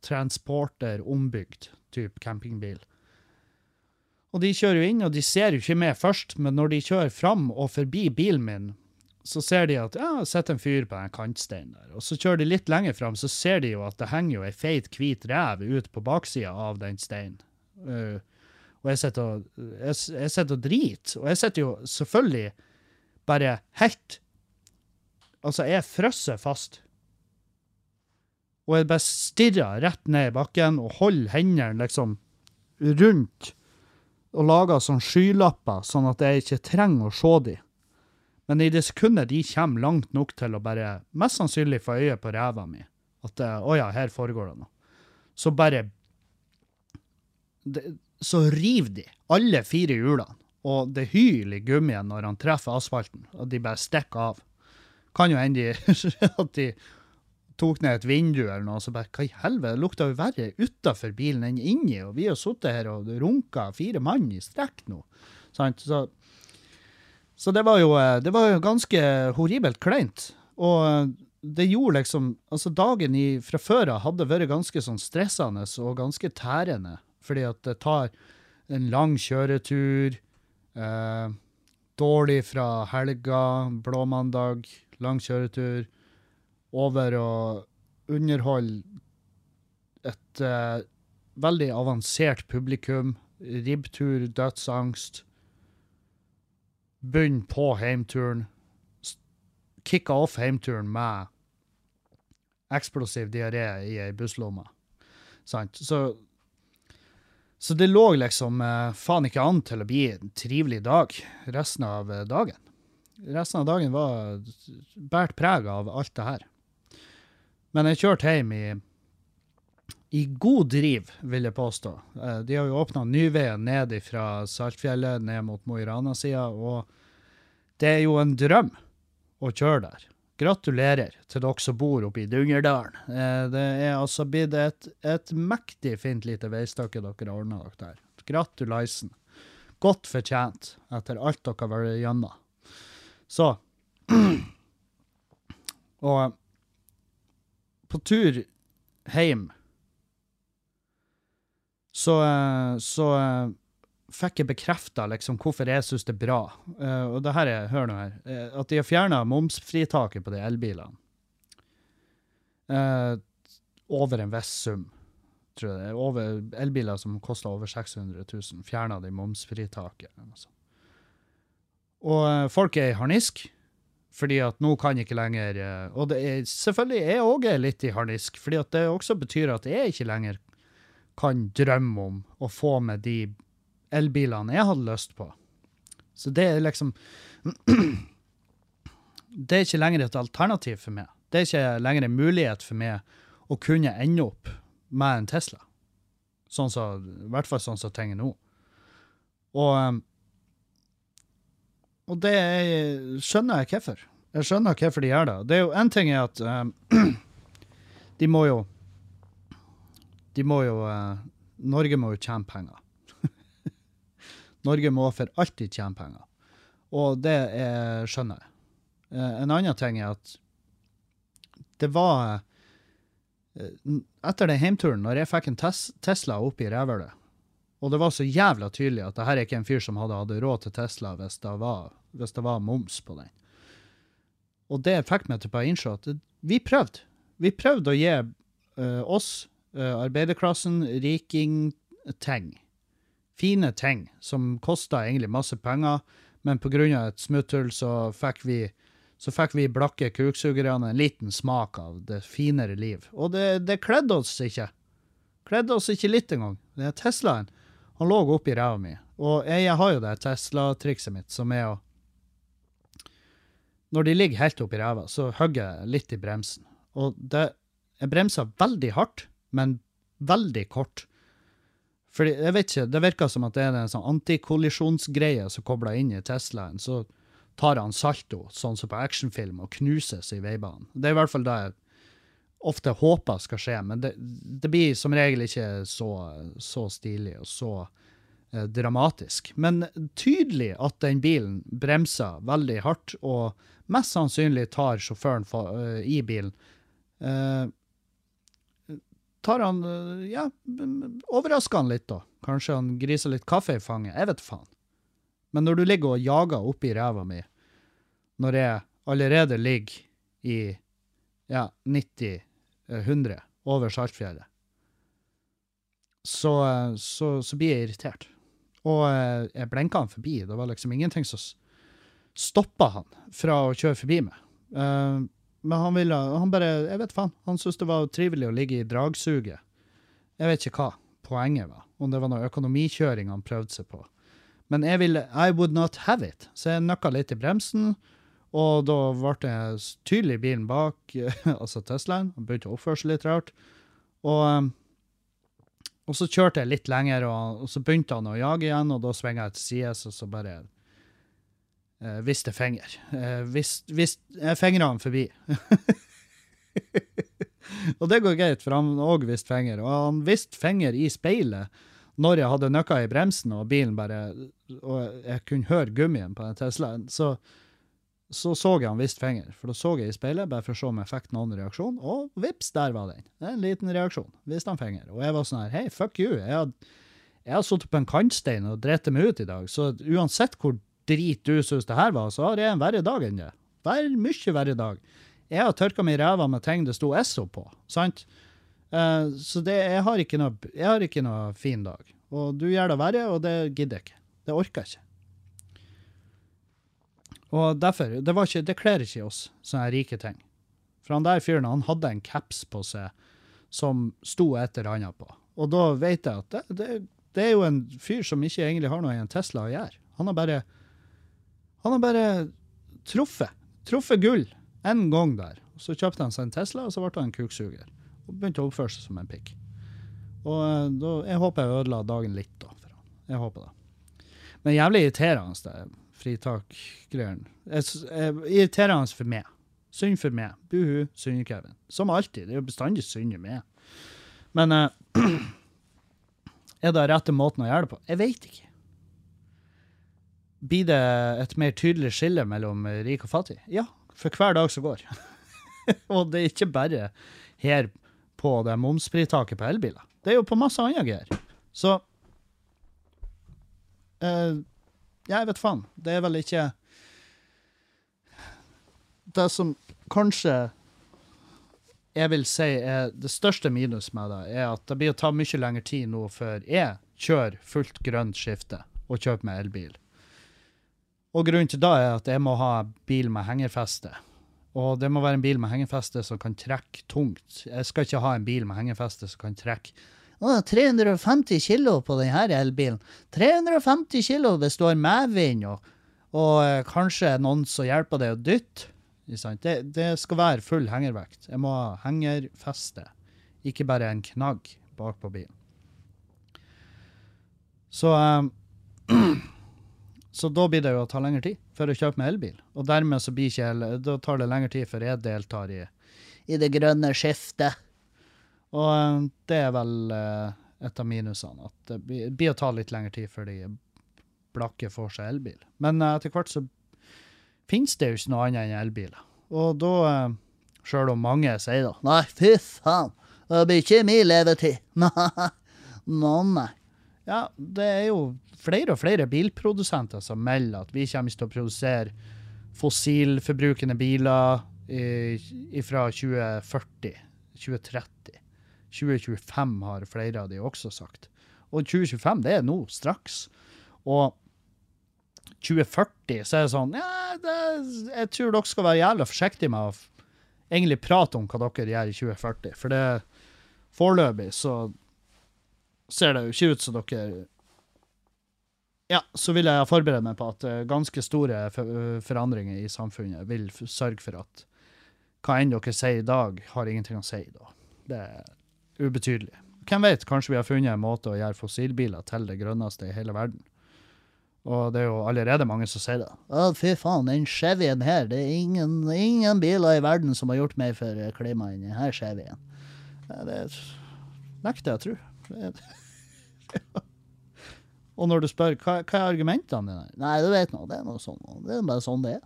transporter, ombygd type campingbil. Og de kjører jo inn, og de ser jo ikke meg først, men når de kjører fram og forbi bilen min, så ser de at ja, sitter en fyr på den kantsteinen der. Og så kjører de litt lenger fram, så ser de jo at det henger jo ei feit, hvit rev ut på baksida av den steinen. Uh, og jeg sitter og, jeg, jeg sitter og driter. Og jeg sitter jo selvfølgelig bare helt Altså, jeg frosser fast. Og jeg bare stirrer rett ned i bakken og holder hendene liksom rundt og lager sånn skylapper, sånn at jeg ikke trenger å se dem. Men i det sekundet de kommer langt nok til å bare mest sannsynlig få øye på ræva mi, at eh, å ja, her foregår det noe, så bare det, Så river de alle fire hjulene, og det hyler i gummien når han treffer asfalten, og de bare stikker av. Kan jo hende de- at de tok ned et vindu eller noe, og så bare hva i helvete, det lukta jo verre utafor bilen enn inni, og vi har sittet her og runka fire mann i strekk nå. Så, så det var jo eh, det var jo ganske horribelt kleint. Og eh, det gjorde liksom Altså, dagen i, fra før av hadde vært ganske sånn stressende og ganske tærende, fordi at det tar en lang kjøretur, eh, dårlig fra helga, blåmandag, lang kjøretur, over å underholde et uh, veldig avansert publikum, ribbtur, dødsangst, bunn på heimturen, kicka off heimturen med eksplosiv diaré i ei busslomme. Sant? Så, så det lå liksom eh, faen ikke an til å bli en trivelig dag resten av eh, dagen. Resten av dagen var båret preg av alt det her. Men jeg kjørte hjem i, i god driv, vil jeg påstå. Eh, De har jo åpna Nyveien ned fra Saltfjellet ned mot Mo i Rana-sida, og det er jo en drøm å kjøre der. Gratulerer til dere som bor oppe i Dungerdalen. Eh, Det er altså blitt et, et mektig fint lite veistykke dere har ordna dere der. Gratulaisen. Godt fortjent etter alt dere har vært gjennom. Så Og på tur hjem så, eh, så eh, fikk jeg bekrefta liksom hvorfor jeg syns det er bra. Eh, og det her er, hør nå her, at de har fjerna momsfritaket på de elbilene. Over en viss sum. tror jeg er, over, elbiler som koster over 600 000, fjerna de momsfritaket. Og folk er i harnisk, fordi at nå kan jeg ikke lenger eh, Og er, selvfølgelig jeg òg litt i harnisk, fordi at det også betyr at jeg ikke lenger kan drømme om å få med de elbilene jeg hadde lyst på. Så det er liksom Det er ikke lenger et alternativ for meg. Det er ikke lenger en mulighet for meg å kunne ende opp med en Tesla. Sånn så, I hvert fall sånn som ting er nå. Og, um, og det er, skjønner jeg hvorfor. Jeg skjønner hvorfor de gjør det. Det er jo En ting er at um, de må jo De må jo uh, Norge må jo tjene penger. Norge må for alltid tjene penger. Og det er, skjønner jeg. Uh, en annen ting er at det var uh, Etter den heimturen, når jeg fikk en tes Tesla opp i rævhølet, og det var så jævla tydelig at det her er ikke en fyr som hadde hatt råd til Tesla hvis det, var, hvis det var moms på den. Og det fikk meg til å innse at vi prøvde. Vi prøvde å gi uh, oss, uh, arbeiderklassen, riking. Fine ting som kosta egentlig masse penger, men pga. et smutthull så fikk vi så fikk vi blakke kuksugerne en liten smak av det finere liv. Og det, det kledde oss ikke. Kledde oss ikke litt engang. Det er Teslaen han lå oppi ræva mi. Og jeg, har jo det Tesla-trikset mitt, som er å Når de ligger helt oppi ræva, så hogger jeg litt i bremsen. Og det, jeg bremser veldig hardt, men veldig kort. Fordi, jeg vet ikke, Det virker som at det er en sånn antikollisjonsgreie som kobler inn i Teslaen. så tar han salto, sånn som på actionfilm, og knuses i veibanen. Det er i hvert fall det jeg ofte håper skal skje, men det, det blir som regel ikke så, så stilig og så eh, dramatisk. Men tydelig at den bilen bremser veldig hardt, og mest sannsynlig tar sjåføren for, uh, eh, i bilen uh, Tar han uh, Ja, overrasker han litt, da. Kanskje han griser litt kaffe i fanget. Jeg vet faen. Men når du ligger og jager oppi ræva mi, når jeg allerede ligger i ja, 90 Eh, 100 over Saltfjellet, så, eh, så, så blir jeg irritert. Og eh, jeg blenka han forbi. Det var liksom ingenting som stoppa han fra å kjøre forbi meg. Men han ville Han bare Jeg vet faen. Han syntes det var trivelig å ligge i dragsuget. Jeg vet ikke hva poenget var, om det var noe økonomikjøring han prøvde seg på. Men jeg ville I would not have it, så jeg nøkka litt i bremsen og da ble det tydelig bilen bak, altså Teslaen. Han begynte å oppføre seg litt rart. Og, um, og, så kjørte jeg litt lenger, og, og, så begynte han å jage igjen, og da svinger jeg til sides, og så bare eh, viste finger. Eh, vist, vist, jeg fingra han forbi. og det går greit, for han òg viste finger. Og han viste finger i speilet når jeg hadde nøkka i bremsen og bilen bare Og jeg kunne høre gummien på den Teslaen, så, så så jeg han visst finger. For da så jeg i speilet bare for å se om jeg fikk noen reaksjon, og vips, der var den. En liten reaksjon. Viste han finger. Og jeg var sånn her, hei, fuck you. Jeg har, jeg sittet på en kantstein og drept meg ut i dag, så uansett hvor drit du syns det her var, så har jeg en verre dag enn det. Vær mye verre dag. Jeg har tørka meg i ræva med ting det sto Esso på, sant? Uh, så det, jeg, har ikke noe, jeg har ikke noe fin dag. Og du gjør det verre, og det gidder jeg ikke. Det orker jeg ikke. Og derfor, Det, var ikke, det kler ikke oss, sånne rike ting. For han der fyren han hadde en caps på seg som sto et eller annet på. Og da vet jeg at det, det, det, er jo en fyr som ikke egentlig har noe i en Tesla å gjøre. Han har bare Han har bare truffet. Truffet gull én gang der. Så kjøpte han seg en Tesla, og så ble han en kuksuger og begynte å oppføre seg som en pikk. Og eh, da, Jeg håper jeg ødela dagen litt, da. Jeg håper det. Men jævlig irriterende, fritak-greiene. Irriterende for meg. Synd for meg. Buhu, synd-Kevin. Som alltid. Det er jo bestandig synd i meg. Men uh, er det rette måten å gjøre det på? Jeg veit ikke. Blir det et mer tydelig skille mellom rik og fattig? Ja, for hver dag som går. og det er ikke bare her på det momsfritaket på elbiler. Det er jo på masse andre greier. Så uh, Jeg vet faen. Det er vel ikke Det som kanskje jeg vil si er det største minus med det, er at det blir å ta mye lengre tid nå før jeg kjører fullt grønt skifte og kjøper meg elbil. Og grunnen til det er at jeg må ha bil med hengerfeste. Og det må være en bil med hengerfeste som kan trekke tungt. Jeg skal ikke ha en bil med hengerfeste som kan trekke å, 350 kilo på denne elbilen. 350 kilo du har medvind og, og eh, kanskje noen som hjelper deg å dytte. Det, det skal være full hengervekt. Jeg må ha hengerfeste, ikke bare en knagg bak på bilen. Så um, Så da blir det jo å ta lengre tid for å kjøpe meg elbil. Og dermed så blir ikke da tar det lengre tid før jeg deltar i, i det grønne skiftet. Og eh, det er vel eh, et av minusene, at det blir, å ta litt lengre tid før de blakke får seg elbil. Men eh, etter hvert så finnes det jo ikke noe annet enn elbiler. Og da, sjøl om mange sier da Nei, fy faen, det blir ikke min levetid. Nei, Nå, nei. Ja, det er jo flere og flere bilprodusenter som melder at vi kommer til å produsere fossilforbrukende biler fra 2040, 2030. 2025 har flere av de også sagt. Og 2025, det er nå, straks. Og 2040 så er det sånn ja, det, Jeg tror dere skal være jævla forsiktige med å egentlig prate om hva dere gjør i 2040. For det foreløpig så ser det jo ikke ut som dere Ja, så vil jeg forberede meg på at eh, ganske store forandringer i samfunnet vil sørge for at hva enn dere sier i dag, har ingenting å si da. Det er ubetydelig. Hvem vet, kanskje vi har funnet en måte å gjøre fossilbiler til det grønneste i hele verden. Og det er jo allerede mange som sier det. Å, fy faen, den Chevyen her, det er ingen, ingen biler i verden som har gjort mer for klimaet enn denne Chevyen. Det nekter jeg å tro. Og når du spør hva, hva er argumentene dine, nei, du vet nå, det er noe sånn, det er bare sånn det er.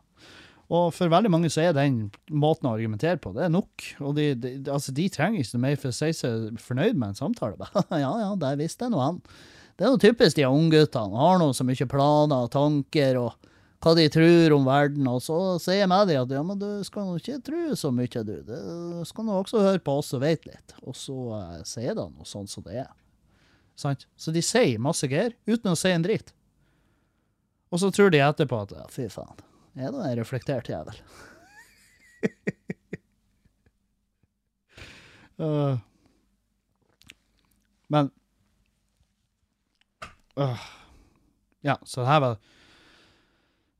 Og for veldig mange så er den måten å argumentere på, det er nok. Og de, de, altså, de trenger ikke mer for å si seg fornøyd med en samtale. Ja, ja, der visste jeg noe han. Det er noe typisk de ungguttene. Har nå så mye planer og tanker og hva de tror om verden. Og så sier jeg med dem at ja, men du skal nå ikke tro så mye, du. Du skal nå også høre på oss og vite litt. Og så uh, sier de noe sånn som det er. Sant? Så de sier masse greier uten å si en dritt. Og så tror de etterpå at ja, fy faen, jeg er da en reflektert jævel. uh, men uh, Ja, så det her var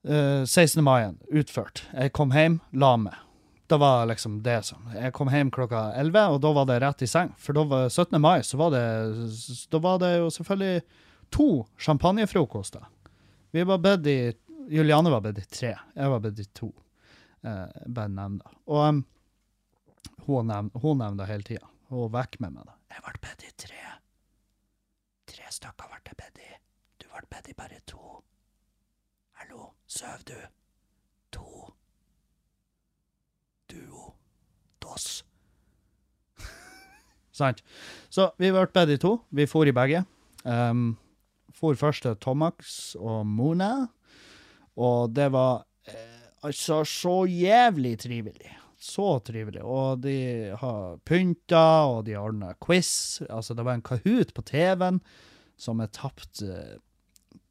uh, 16. mai utført. Jeg kom hjem, la meg. Det var liksom det som Jeg kom hjem klokka 11, og da var det rett i seng. For da var 17. mai, så var det Da var det jo selvfølgelig to champagnefrokoster. Vi var bedt i Juliane var bedt i tre. Jeg var bedt i to. Eh, bare nevn det. Og um, hun, nevn, hun nevner det hele tida. Hun vekk med meg, da. Jeg ble bedt i tre. Tre stykker ble jeg bedt i. Du ble bedt i bare to. Hallo, søv du? To. Duo. Dos. Sant. Så vi ble bedt i to. Vi for i begge. Um, for først til Tomax og Mona, og det var eh, altså så jævlig trivelig. Så trivelig. Og de har pynta, og de har ordna quiz. Altså, det var en Kahoot på TV-en som er tapt eh,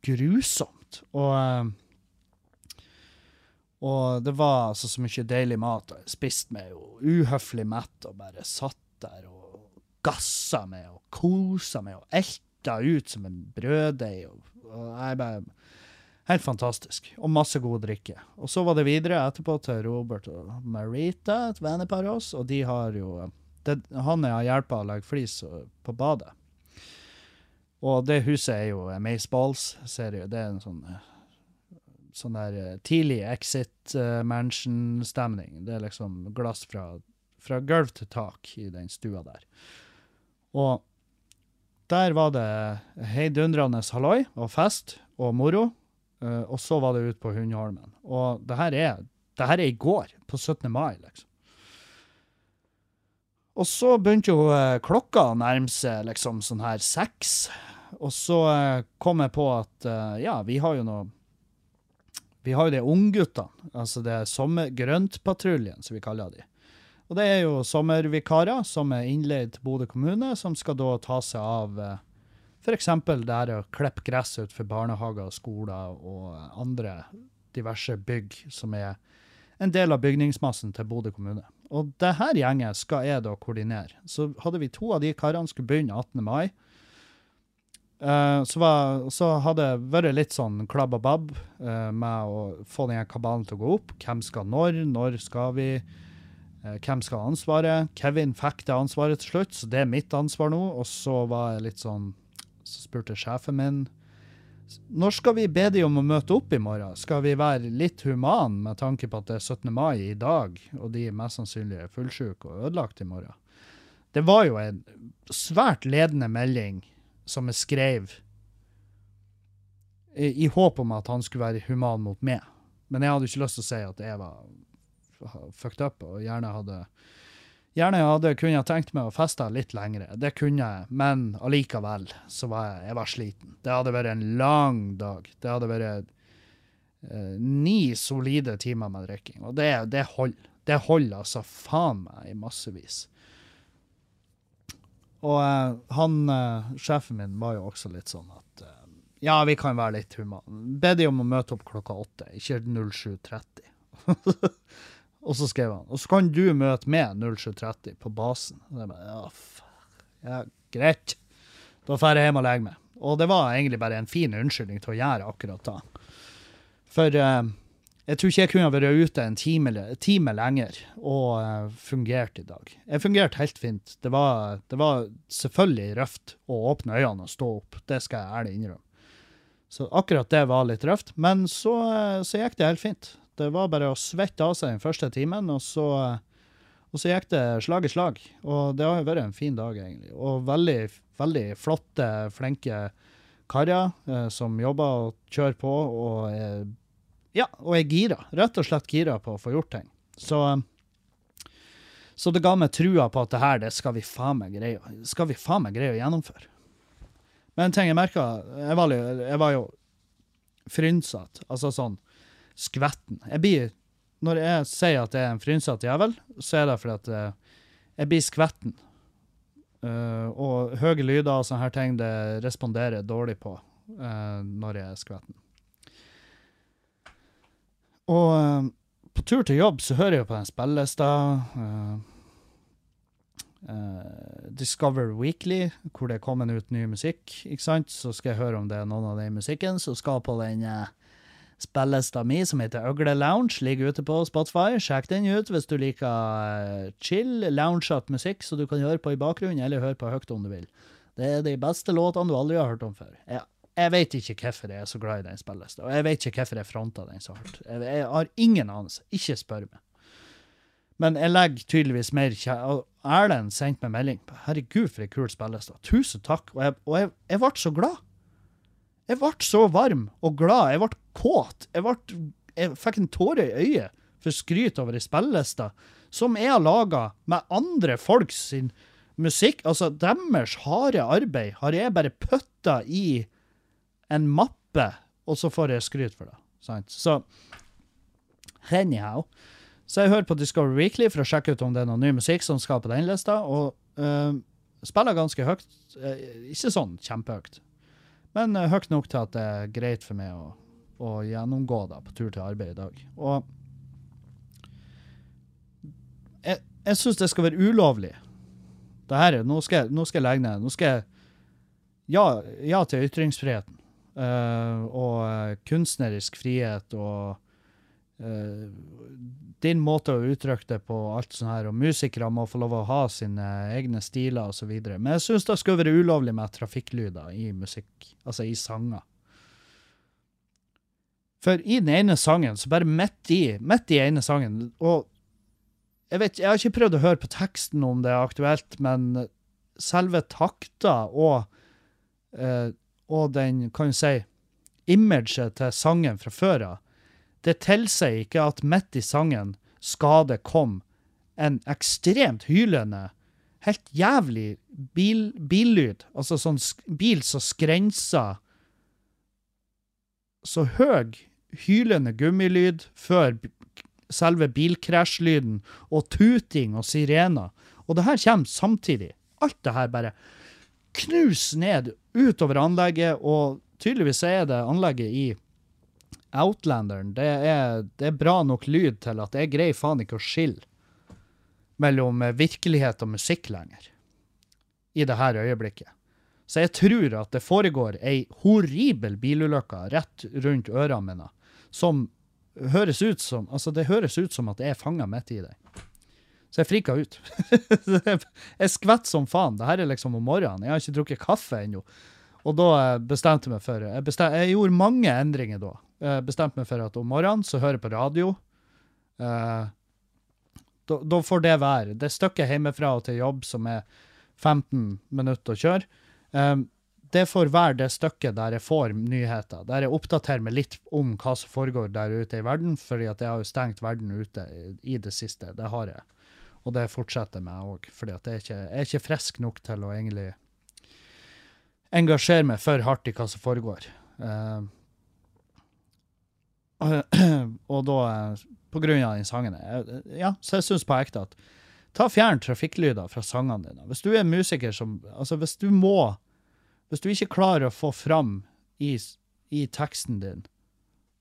grusomt. Og eh, og det var altså så mye deilig mat. Jeg spiste meg jo uhøflig mett og bare satt der og gassa meg og kosa meg og elta ut som en brøddeig. Og, og jeg bare Helt fantastisk. Og masse god drikke. Og så var det videre etterpå til Robert og Marita, et vennepar av oss, og de har jo det, Han har hjelpa å legge flis på badet. Og det huset er jo Mace Balls-serie. Det er en sånn sånn der eh, tidlig Exit eh, Mansion-stemning. Det er liksom glass fra, fra gulv til tak i den stua der. Og der var det heidundrende halloi og fest og moro. Eh, og så var det ut på Hundholmen. Og det her er, det her er i går, på 17. mai, liksom. Og så begynte jo uh, klokka å nærme seg liksom sånn her seks. Og så uh, kom jeg på at ja, vi har jo noe vi har jo de ungguttene, altså det er sommer, grøntpatruljen, som vi kaller de. Og det er jo sommervikarer som er innleid til Bodø kommune, som skal da ta seg av f.eks. det er å klippe gress utenfor barnehager, og skoler og andre diverse bygg som er en del av bygningsmassen til Bodø kommune. Og det her gjengen skal jeg da koordinere. Så hadde vi to av de karene skulle begynne 18. mai. Eh, så, var, så hadde det vært litt sånn klabb og babb eh, med å få den kabalen til å gå opp. Hvem skal når? Når skal vi? Eh, hvem skal ha ansvaret? Kevin fikk det ansvaret til slutt, så det er mitt ansvar nå. Og så var jeg litt sånn Så spurte sjefen min når skal vi be de om å møte opp i morgen? Skal vi være litt human med tanke på at det er 17. mai i dag, og de mest sannsynlig er fullsjuke og ødelagt i morgen? Det var jo en svært ledende melding som jeg skrev i, i håp om at han skulle være human mot meg. Men jeg hadde ikke lyst til å si at jeg var fucked up og gjerne hadde Gjerne hadde jeg tenkt meg å feste litt lengre. Det kunne jeg, men allikevel så var jeg, jeg var sliten. Det hadde vært en lang dag. Det hadde vært eh, ni solide timer med drikking, og det, det holder. Det holder altså faen meg i massevis. Og eh, han, eh, sjefen min, var jo også litt sånn at eh, ja, vi kan være litt humane. Be de om å møte opp klokka åtte, ikke 07.30. og så skrev han og så kan du møte med 07.30 på basen. Og jeg bare, ja, ja, greit. Da drar jeg hjem og legger meg. Og det var egentlig bare en fin unnskyldning til å gjøre akkurat da. For eh, jeg tror ikke jeg kunne vært ute en time, time lenger og uh, fungert i dag. Jeg fungerte helt fint. Det var, det var selvfølgelig røft å åpne øynene og stå opp. Det skal jeg ærlig innrømme. Så akkurat det var litt røft, men så, eh, så gikk det helt fint. Det var bare å svette av seg den første timen, og så, og så gikk det slag i slag. Og det har jo vært en fin dag, egentlig. Og veldig, veldig flotte, flinke karer eh, som jobber og kjører på, og er, ja, og er gira. Rett og slett gira på å få gjort ting. Så, så det ga meg trua på at det her, det skal vi faen meg greie, skal vi faen meg greie å gjennomføre. Men en ting jeg merka, jeg, jo- jeg var jo frynsete. Altså sånn skvetten. Jeg blir, når jeg sier at jeg er en frynsete jævel, så er det fordi at eh, jeg blir skvetten. Uh, og høye lyder og sånne her ting, det responderer dårlig på uh, når jeg er skvetten. Og uh, på tur til jobb så hører jeg på den spillelista. Discover Weekly, hvor det er kommet ut ny musikk. ikke sant? Så skal jeg høre om det er noen av den musikken som skal på den uh, spillelista mi, som heter Øgle Lounge. Ligger ute på Spotify. Sjekk den ut hvis du liker eh, chill, loungete musikk så du kan høre på i bakgrunnen, eller høre på høyt om du vil. Det er de beste låtene du aldri har hørt om før. Jeg, jeg vet ikke hvorfor jeg er så glad i den spillelista, og jeg vet ikke hvorfor jeg fronta den så hardt. Jeg, har ingen anelse. Ikke spør meg. Men jeg legger tydeligvis mer Erlend sendte meg melding. Herregud, for ei kul spilleliste. Tusen takk. Og jeg, og jeg, jeg ble så glad. Jeg ble så varm og glad. Jeg ble kåt. Jeg, ble, jeg fikk en tåre i øyet for skryt over ei spilleliste som jeg har laga med andre folks sin musikk. Altså, deres harde arbeid har jeg bare putta i en mappe, og så får jeg skryt for det. Sant? Så anyhow. Så jeg hører på Discover Weekly for å sjekke ut om det er noe ny musikk som skal på den lista, og øh, spiller ganske høyt. Eh, ikke sånn kjempehøyt, men uh, høyt nok til at det er greit for meg å, å gjennomgå da, på tur til arbeid i dag. Og jeg, jeg syns det skal være ulovlig. Det her, er- nå, skal nå skal jeg legge ned. Nå skal jeg Ja, ja til ytringsfriheten. Uh, og eh, kunstnerisk frihet og din måte å uttrykke det på, alt sånt her, og musikere må få lov å ha sine egne stiler osv. Men jeg syns det skulle være ulovlig med trafikklyder i musikk, altså i sanger. For i den ene sangen, så bare midt i, midt i ene sangen, og jeg vet, jeg har ikke prøvd å høre på teksten om det er aktuelt, men selve takta og, eh, og den, kan du si, imaget til sangen fra før av, det tilsier ikke at midt i sangen skal det komme en ekstremt hylende, helt jævlig bil, billyd. Altså sånn bil som skrenser så høy hylende gummilyd før selve bilkrasjlyden og tuting og sirener. Og det her kommer samtidig. Alt det her bare knus ned utover anlegget, og tydeligvis er det anlegget i Outlanderen. Det er, det er bra nok lyd til at jeg greier faen ikke å skille mellom eh, virkelighet og musikk lenger. I det her øyeblikket. Så jeg tror at det foregår ei horribel bilulykke rett rundt ørene mine, som høres ut som Altså, det høres ut som at jeg er fanga midt i det. Så jeg frika ut. jeg skvetter som faen. Det her er liksom om morgenen. Jeg har ikke drukket kaffe ennå. Og da eh, bestemte jeg meg for jeg, bestemte, jeg gjorde mange endringer da. Jeg bestemte meg for at om morgenen så hører jeg på radio. Eh, da, får det være. Det stykket hjemmefra og til jobb som er 15 minutter å kjøre, um, det får være det stykket der jeg får nyheter. Der jeg oppdaterer meg litt om hva som foregår der ute i verden, fordi at jeg har jo stengt verden ute i det siste. Det har jeg. Og det fortsetter meg òg, fordi at jeg er, ikke, jeg er ikke frisk nok til å egentlig engasjere meg for hardt i hva som foregår. Uh, og da på grunn av den sangen. Ja, så jeg syns på ekte at ta fjern trafikklyder fra sangene dine. Hvis du er musiker som Altså, hvis du må Hvis du ikke klarer å få fram i, i teksten din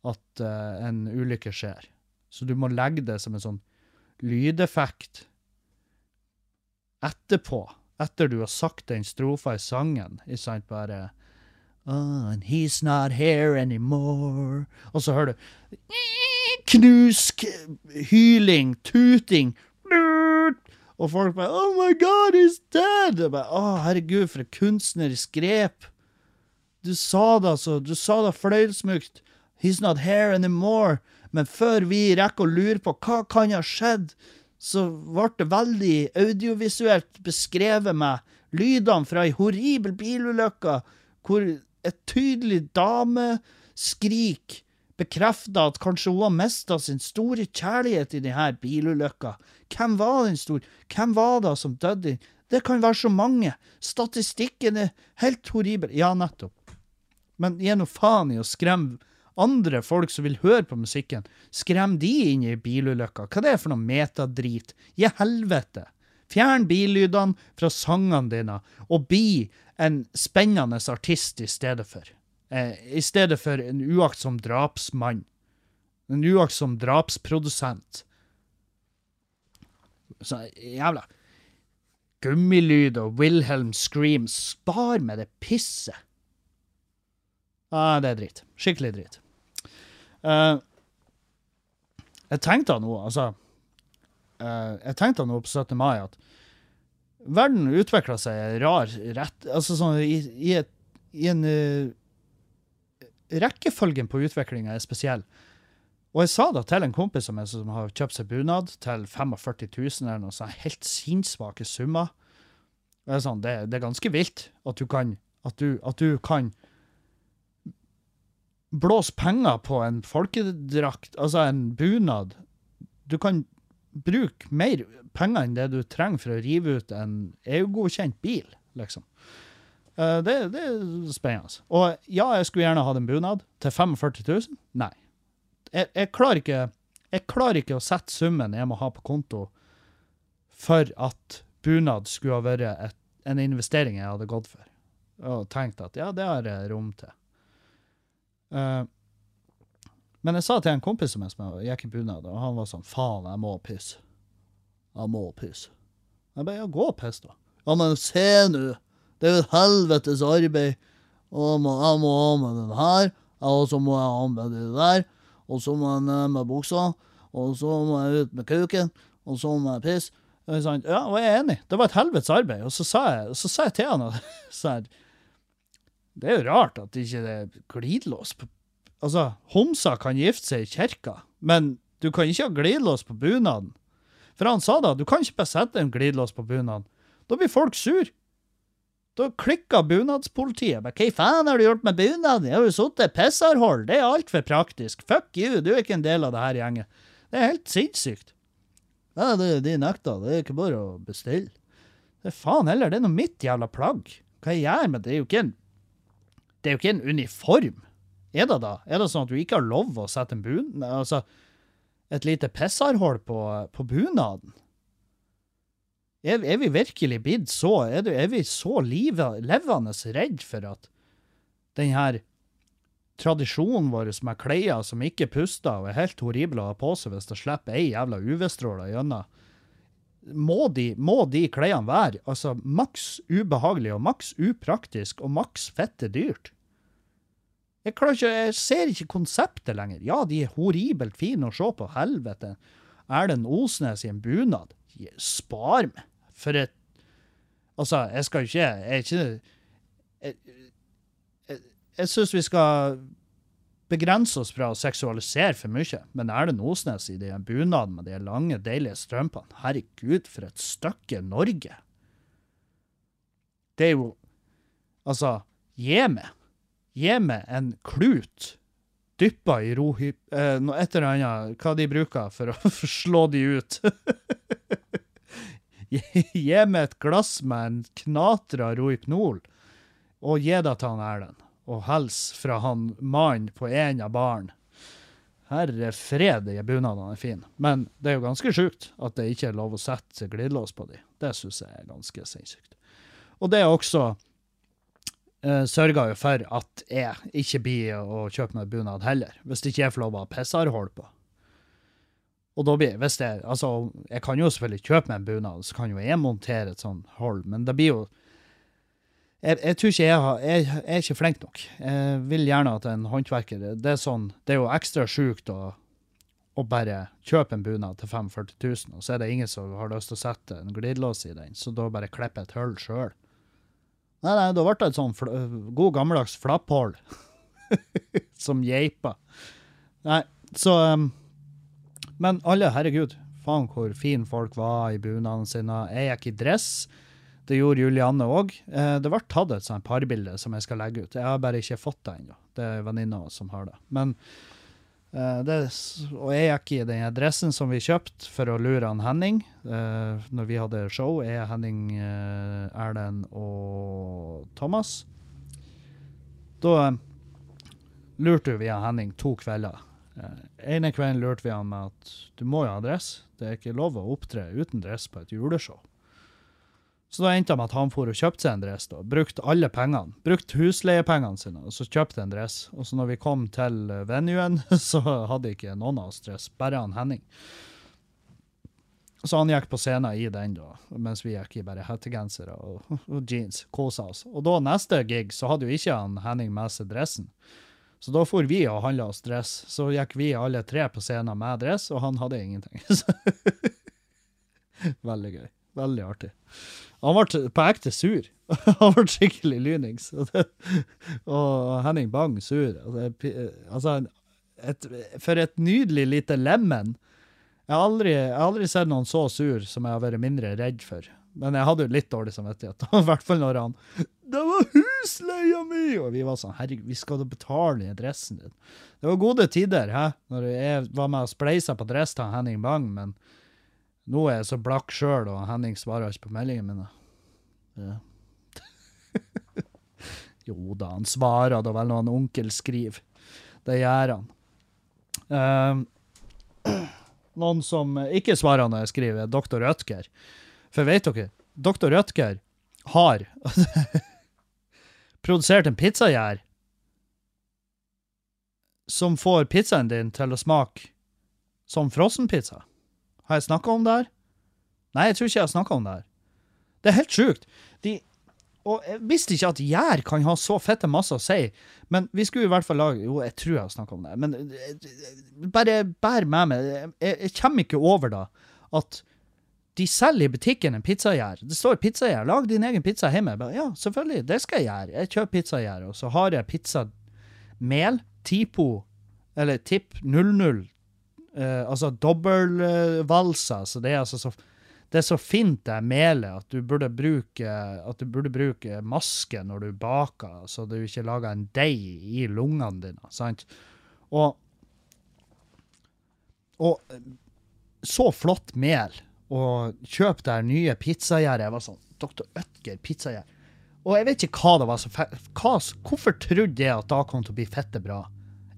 at uh, en ulykke skjer, så du må legge det som en sånn lydeffekt etterpå, etter du har sagt den strofa i sangen, ikke sant, bare Oh, and he's not here anymore. Og så hører du knusk, hyling, tuting. Og folk bare Oh my God, he's dead! Og bare, Å, herregud, for et kunstnerisk grep. Du sa det altså. Du sa det fløyelsmukt. He's not here anymore. Men før vi rekker å lure på hva kan ha skjedd, så ble det veldig audiovisuelt beskrevet med lydene fra ei horribel bilulykke, hvor et tydelig dameskrik bekrefta at kanskje hun har mista sin store kjærlighet i denne bilulykka. Hvem var den store? Hvem var det som døde? Det kan være så mange. Statistikken er helt horribel. Ja, nettopp. Men gi nå faen i å skremme andre folk som vil høre på musikken. Skrem de inn i bilulykka. Hva det er for noe metadrit? Gi helvete. Fjern billydene fra sangene dine, og bli en spennende artist i stedet for. Eh, I stedet for en uaktsom drapsmann. En uaktsom drapsprodusent. Så jævla Gummilyd og Wilhelm Scream. Spar med det pisset. Ah, det er dritt. Skikkelig dritt. Uh, jeg tenkte nå, altså uh, Jeg tenkte nå på 17. mai at verden utvikla seg rar rett Altså sånn i, i, et, i en uh, Rekkefølgen på utviklinga er spesiell. Og jeg sa da til en kompis som, som har kjøpt seg bunad til 45 000 eller noe sånt, helt sinnssvake summer. Det er, sånn, det, det er ganske vilt at du kan at du, at du kan blåse penger på en folkedrakt, altså en bunad. Du kan bruke mer penger enn det du trenger for å rive ut en EU-godkjent bil, liksom. Uh, det, det, er spennende. Og ja, jeg skulle gjerne hatt en bunad til 45 000. Nei. Jeg, jeg, klarer ikke, jeg klarer ikke å sette summen jeg må ha på konto for at bunad skulle ha vært et, en investering jeg hadde gått for. Og tenkt at ja, det har jeg rom til. Uh, men jeg sa til en kompis som jeg gikk i bunad, og han var sånn Faen, jeg må pisse. Jeg må pisse. Jeg bare Ja, gå og piss, da. Ja, men se nå. Det er jo et helvetes arbeid. Og jeg må ha med den her, og så må jeg ha med det der. Og så må jeg ned med buksa, og så må jeg ut med kuken, og så må jeg pisse. Ja, og jeg er enig. Det var et helvetes arbeid. Og så sa jeg, så sa jeg til han at Det er jo rart at det ikke er glidelås på Altså, homser kan gifte seg i kirka, men du kan ikke ha glidelås på bunaden. For han sa da, du kan ikke bare sette en glidelås på bunaden. Da blir folk sur. Da klikka bunadspolitiet. Men hva faen har du gjort med bunaden? Jeg har jo sittet i pissarhold. Det er altfor praktisk. Fuck you, du er ikke en del av det her gjengen. Det er helt sinnssykt. Ja, det, de nekta. Det er ikke bare å bestille. Det er faen heller, det er nå mitt jævla plagg. Hva jeg gjør med det? Det er jo ikke en Det er jo ikke en uniform. Er det da? Er det sånn at du ikke har lov å sette en bun... Altså, et lite pissarhull på, på bunaden? Er, er vi virkelig blitt så Er, det, er vi så live, levende redd for at den her tradisjonen vår med klær som ikke puster og er helt horrible å ha på seg hvis det slipper ei jævla UV-stråle gjennom må de, må de klærne være altså maks ubehagelig og maks upraktisk og maks fette dyrt? Jeg, ikke, jeg ser ikke konseptet lenger. Ja, de er horribelt fine å se på. Helvete. Erlend Osnes i en bunad. Spar meg. For et Altså, jeg skal ikke Jeg er ikke Jeg, jeg, jeg syns vi skal begrense oss fra å seksualisere for mye. Men Erlend Osnes i den bunaden med de lange, deilige strømpene Herregud, for et stykke Norge! Det er jo Altså, gi meg Gi meg en klut dyppa i rohyp... Eh, noe et eller annet, hva de bruker for å slå de ut. gi, meg et glass med en knatra Rohypnol, og gi det til han Erlend. Og hils fra han mannen på en av baren. Herre fred, de bunadene er fine. Men det er jo ganske sjukt at det ikke er lov å sette glidelås på de. Det syns jeg er ganske sinnssykt. Og det er også uh, sørger jo for at jeg ikke blir å kjøpe meg bunad heller, hvis det ikke er for lov å ha pissarhull på. Og da blir, hvis det, altså, Jeg kan jo selvfølgelig kjøpe meg en bunad, så kan jo jeg montere et sånt hold, men det blir jo jeg, jeg, tror ikke jeg, har, jeg, jeg, er ikke flink nok. Jeg vil gjerne at en håndverker Det er sånn, det er jo ekstra sjukt å, å bare kjøpe en bunad til 45 000, og så er det ingen som har lyst til å sette en glidelås i den, så da bare klipper jeg et hull sjøl. Nei, nei, da ble det et sånn god gammeldags flapphull som geipa. Nei, så um, Men alle, herregud, faen hvor fine folk var i bunadene sine. Jeg gikk i dress. Det gjorde Julianne òg. Eh, det ble tatt et sånt parbilde som jeg skal legge ut. Jeg har bare ikke fått det ennå. Det er venninna som har det. Men eh, det, Og jeg gikk i den dressen som vi kjøpte for å lure han Henning Uh, når vi hadde show. Jeg, Henning, uh, Erlend og Thomas. Da eh, lurte vi Henning to kvelder. Uh, ene kvelden lurte vi han med at du må jo ha dress. Det er ikke lov å opptre uten dress på et juleshow. Så da endte det med at han for og kjøpte seg en dress. da, Brukte alle pengene. Brukte husleiepengene sine, og så kjøpte en dress. Og så når vi kom til venuen, så hadde ikke noen av oss dress, bare han Henning. Så han gikk på scenen i den, da, mens vi gikk i bare hettegensere og, og jeans. Kosa oss. Og da neste gig så hadde jo ikke han Henning med seg dressen. Så da for vi og handla oss dress. Så gikk vi alle tre på scenen med dress, og han hadde ingenting. Veldig gøy. Veldig artig. Han ble på ekte sur. Han ble skikkelig lynings. Og, Henning Bang sur. Altså, et, for et nydelig lite lemen. Jeg har, aldri, jeg har aldri sett noen så sur som jeg har vært mindre redd for. Men jeg hadde jo litt dårlig samvittighet. I hvert fall når han 'Det var husleia mi!' Og vi var sånn 'Herregud, vi skal da betale den dressen din'. Det var gode tider, hæ? Når jeg var med og spleisa på dress til Henning Bang, men nå er jeg så blakk sjøl, og Henning svarer ikke på meldingene mine. Ja. jo da, han svarer da vel når han onkel skriver. Det gjør han. Uh, noen som ikke svarer når jeg skriver, er doktor Rødtger. For vet dere, doktor Rødtger har produsert en pizzagjær som får pizzaen din til å smake som frossenpizza. Har jeg snakka om det her? Nei, jeg tror ikke jeg har snakka om det her. Det er helt sjukt. De, og jeg visste ikke at gjær kan ha så fette masse å si, men vi skulle i hvert fall lage Jo, jeg tror jeg har snakka om det, men eh, bare bær med meg. Jeg, jeg kommer ikke over da at de selger i butikken en pizzagjær. Det står pizzagjær. Lag din egen pizza hjemme. Bare, ja, selvfølgelig, det skal jeg gjøre. Jeg kjøper pizzagjær, og så har jeg pizzamel. Tipo, eller Tipp 00. Eh, altså dobbeltvalser. Eh, så det er altså så det er så fint det melet at du burde bruke, at du burde bruke maske når du baker, så du ikke lager en deig i lungene dine. sant? Og, og så flott mel. Og kjøp deg nye pizzagjerdet. Jeg var sånn Dr. Ødger pizzagjerd. Og jeg vet ikke hva det var som hva, Hvorfor trodde jeg at da kom til å bli fette bra?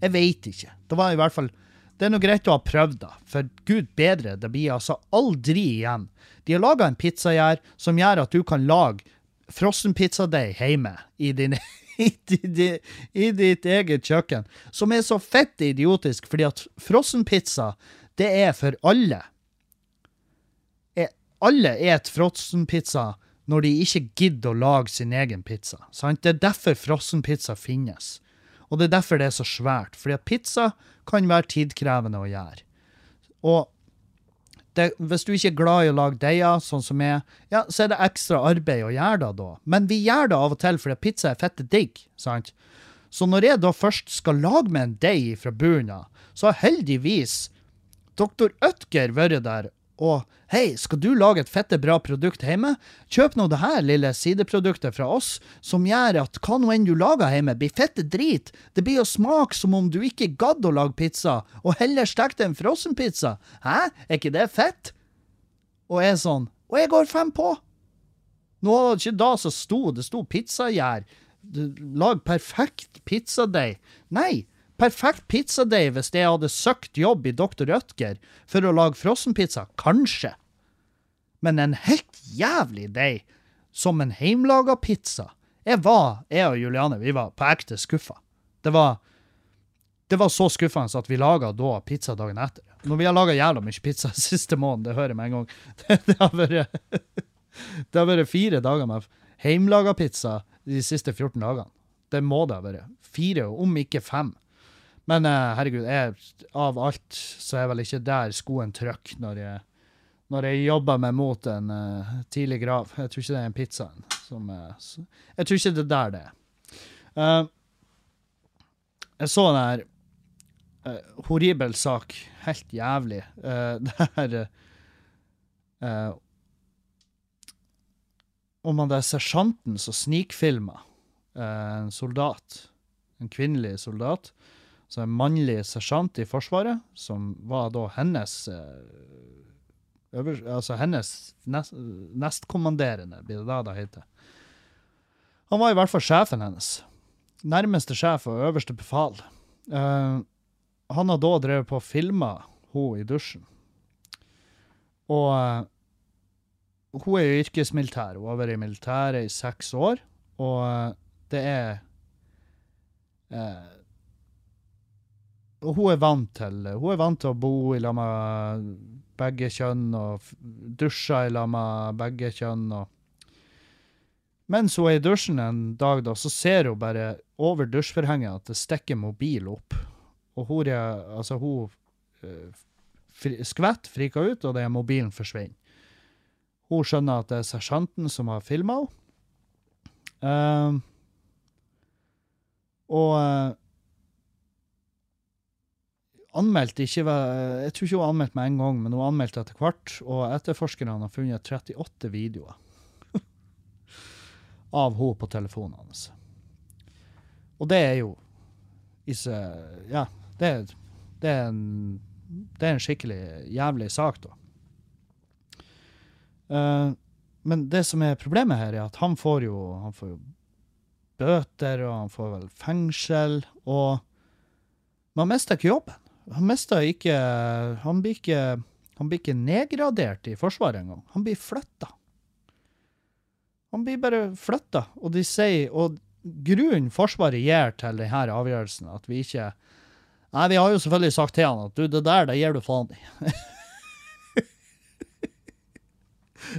Jeg veit ikke. Det var i hvert fall det er noe greit å ha prøvd, da. For gud bedre, det blir altså aldri igjen. De har laga en pizzagjær som gjør at du kan lage frossenpizzadeig hjemme i, din, i, i, i ditt eget kjøkken, som er så fett idiotisk, fordi at frossenpizza, det er for alle. Er- Alle et frossenpizza når de ikke gidder å lage sin egen pizza. Sant? Det er derfor frossenpizza finnes. Og det er derfor det er så svært, fordi at pizza kan være tidkrevende å gjøre. Og det, hvis du ikke er glad i å lage deiger, sånn som jeg, ja, så er det ekstra arbeid å gjøre det da. Men vi gjør det av og til fordi pizza er fette digg, sant? Så når jeg da først skal lage meg en deig fra bunnen av, så har heldigvis doktor Ødger vært der og hei, skal du lage et fette bra produkt hjemme? Kjøp nå det her lille sideproduktet fra oss, som gjør at hva nå enn du lager hjemme, blir fette drit. Det blir å smake som om du ikke gadd å lage pizza, og heller stekte en frossenpizza. Hæ, er ikke det fett? Og jeg er sånn, og jeg går fem på. Nå var det ikke da som sto, det sto pizzagjær. Lag perfekt pizzadeig. Nei, perfekt pizzadeig hvis jeg hadde søkt jobb i Dr. Rødger for å lage frossenpizza, kanskje. Men en helt jævlig deig, som en heimlaga pizza. Jeg var, jeg og Juliane, vi var på ekte skuffa. Det var, det var så skuffende at vi laga da pizza dagen etter. Når vi har laga jævla mye pizza siste måneden, det hører jeg med en gang. Det, det har vært det har vært fire dager med heimlaga pizza de siste 14 dagene. Det må det ha vært. Fire, om ikke fem. Men eh, herregud, jeg, av alt så er vel ikke der skoen trykker når jeg, når jeg jobber meg mot en uh, tidlig grav. Jeg tror ikke det er en pizza. Som, uh, jeg tror ikke det er der det er. Uh, jeg så en her horribel sak. Helt jævlig. Der om han der sersjanten som snikfilma en soldat, en kvinnelig soldat, så en mannlig sersjant i Forsvaret, som var da hennes eh, øvers, Altså hennes nest, nestkommanderende, blir det da det heter. Han var i hvert fall sjefen hennes. Nærmeste sjef og øverste befal. Eh, han har da drevet på og filma hun i dusjen. Og eh, hun er jo yrkesmilitær. Hun har vært i militæret i seks år, og eh, det er Og hun er vant til Hun er vant til å bo i lag med begge kjønn, og dusje i lag med begge kjønn. og mens hun er i dusjen en dag, da, så ser hun bare over dusjforhenget at det stikker mobil opp. Og hun, altså, hun eh, fri, skvett, friker ut, og det er mobilen forsvinner. Hun skjønner at det er sersjanten som har filma henne. Uh, og eh, anmeldte ikke Jeg tror ikke hun anmeldte med en gang, men hun anmeldte etter hvert. Og etterforskerne har funnet 38 videoer av henne på telefonen hans. Og det er jo ikke, Ja, det, er- det, er en, det er en skikkelig jævlig sak, da. Uh, men det som er problemet her, er at han får jo, han får jo bøter, og han får vel fengsel, og man mister ikke jobben. Han mister ikke Han blir ikke, han blir ikke nedgradert i Forsvaret engang. Han blir flytta. Han blir bare flytta, og de sier Og grunnen Forsvaret gir til denne avgjørelsen, at vi ikke Nei, vi har jo selvfølgelig sagt til han at du, det der, det gir du faen i.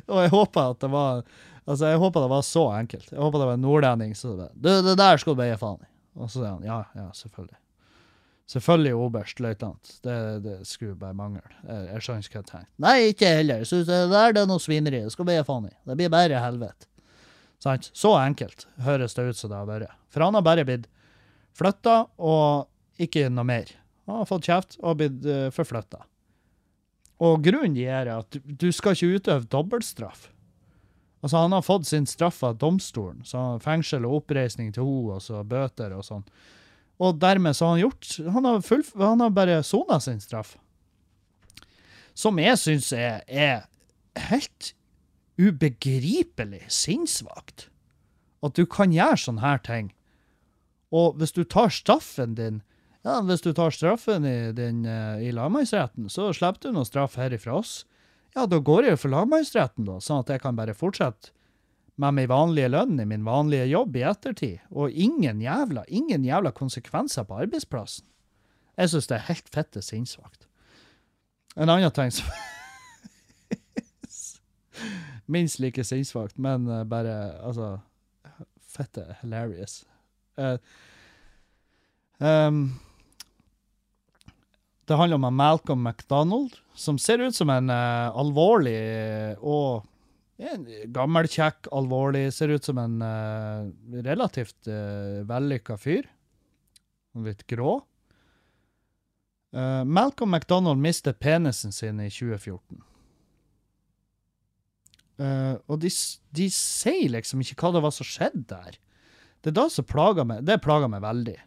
Og jeg håper at det var Altså, jeg håper det var så enkelt. Jeg håper det var en nordlending som bare Du, det der skal du bare gi faen i. Og så sier han ja, ja, selvfølgelig. Selvfølgelig oberst løytnant. Det, det skulle bare mangle. Jeg, jeg skjønner ikke hva jeg tenker. Nei, ikke heller. Jeg det der det er noe svineri. Det skal bli faen i. Det blir bare helvete. Sant? Så enkelt høres det ut som det har vært. For han har bare blitt flytta, og ikke noe mer. Han har fått kjeft og blitt uh, forflytta. Og grunnen er at du skal ikke utøve dobbeltstraff. Altså, han har fått sin straff av domstolen, så fengsel og oppreisning til henne, og så bøter og sånn. Og dermed så har han gjort Han har, full, han har bare sona sin straff. Som jeg syns er, er helt ubegripelig sinnssvakt. At du kan gjøre sånne her ting. Og hvis du tar straffen din, Ja, hvis du tar straffen i, din, eh, i lagmannsretten, så slipper du noe straff her ifra oss. Ja, da går jeg for lagmannsretten, da, sånn at jeg kan bare fortsette med min vanlige lønn i min vanlige jobb i ettertid, og ingen jævla, ingen jævla konsekvenser på arbeidsplassen. Jeg syns det er helt fette sinnssvakt. En annen ting som Minst like sinnssvakt, men eh, bare altså Fette hilarious. Uh, um, det handler om Malcolm McDonald, som ser ut som en uh, alvorlig og en gammelkjekk, alvorlig Ser ut som en uh, relativt uh, vellykka fyr. Litt grå. Uh, Malcolm McDonald mistet penisen sin i 2014. Uh, og de, de sier liksom ikke hva det var som skjedde der. Det er da som plager meg. Det plager meg veldig.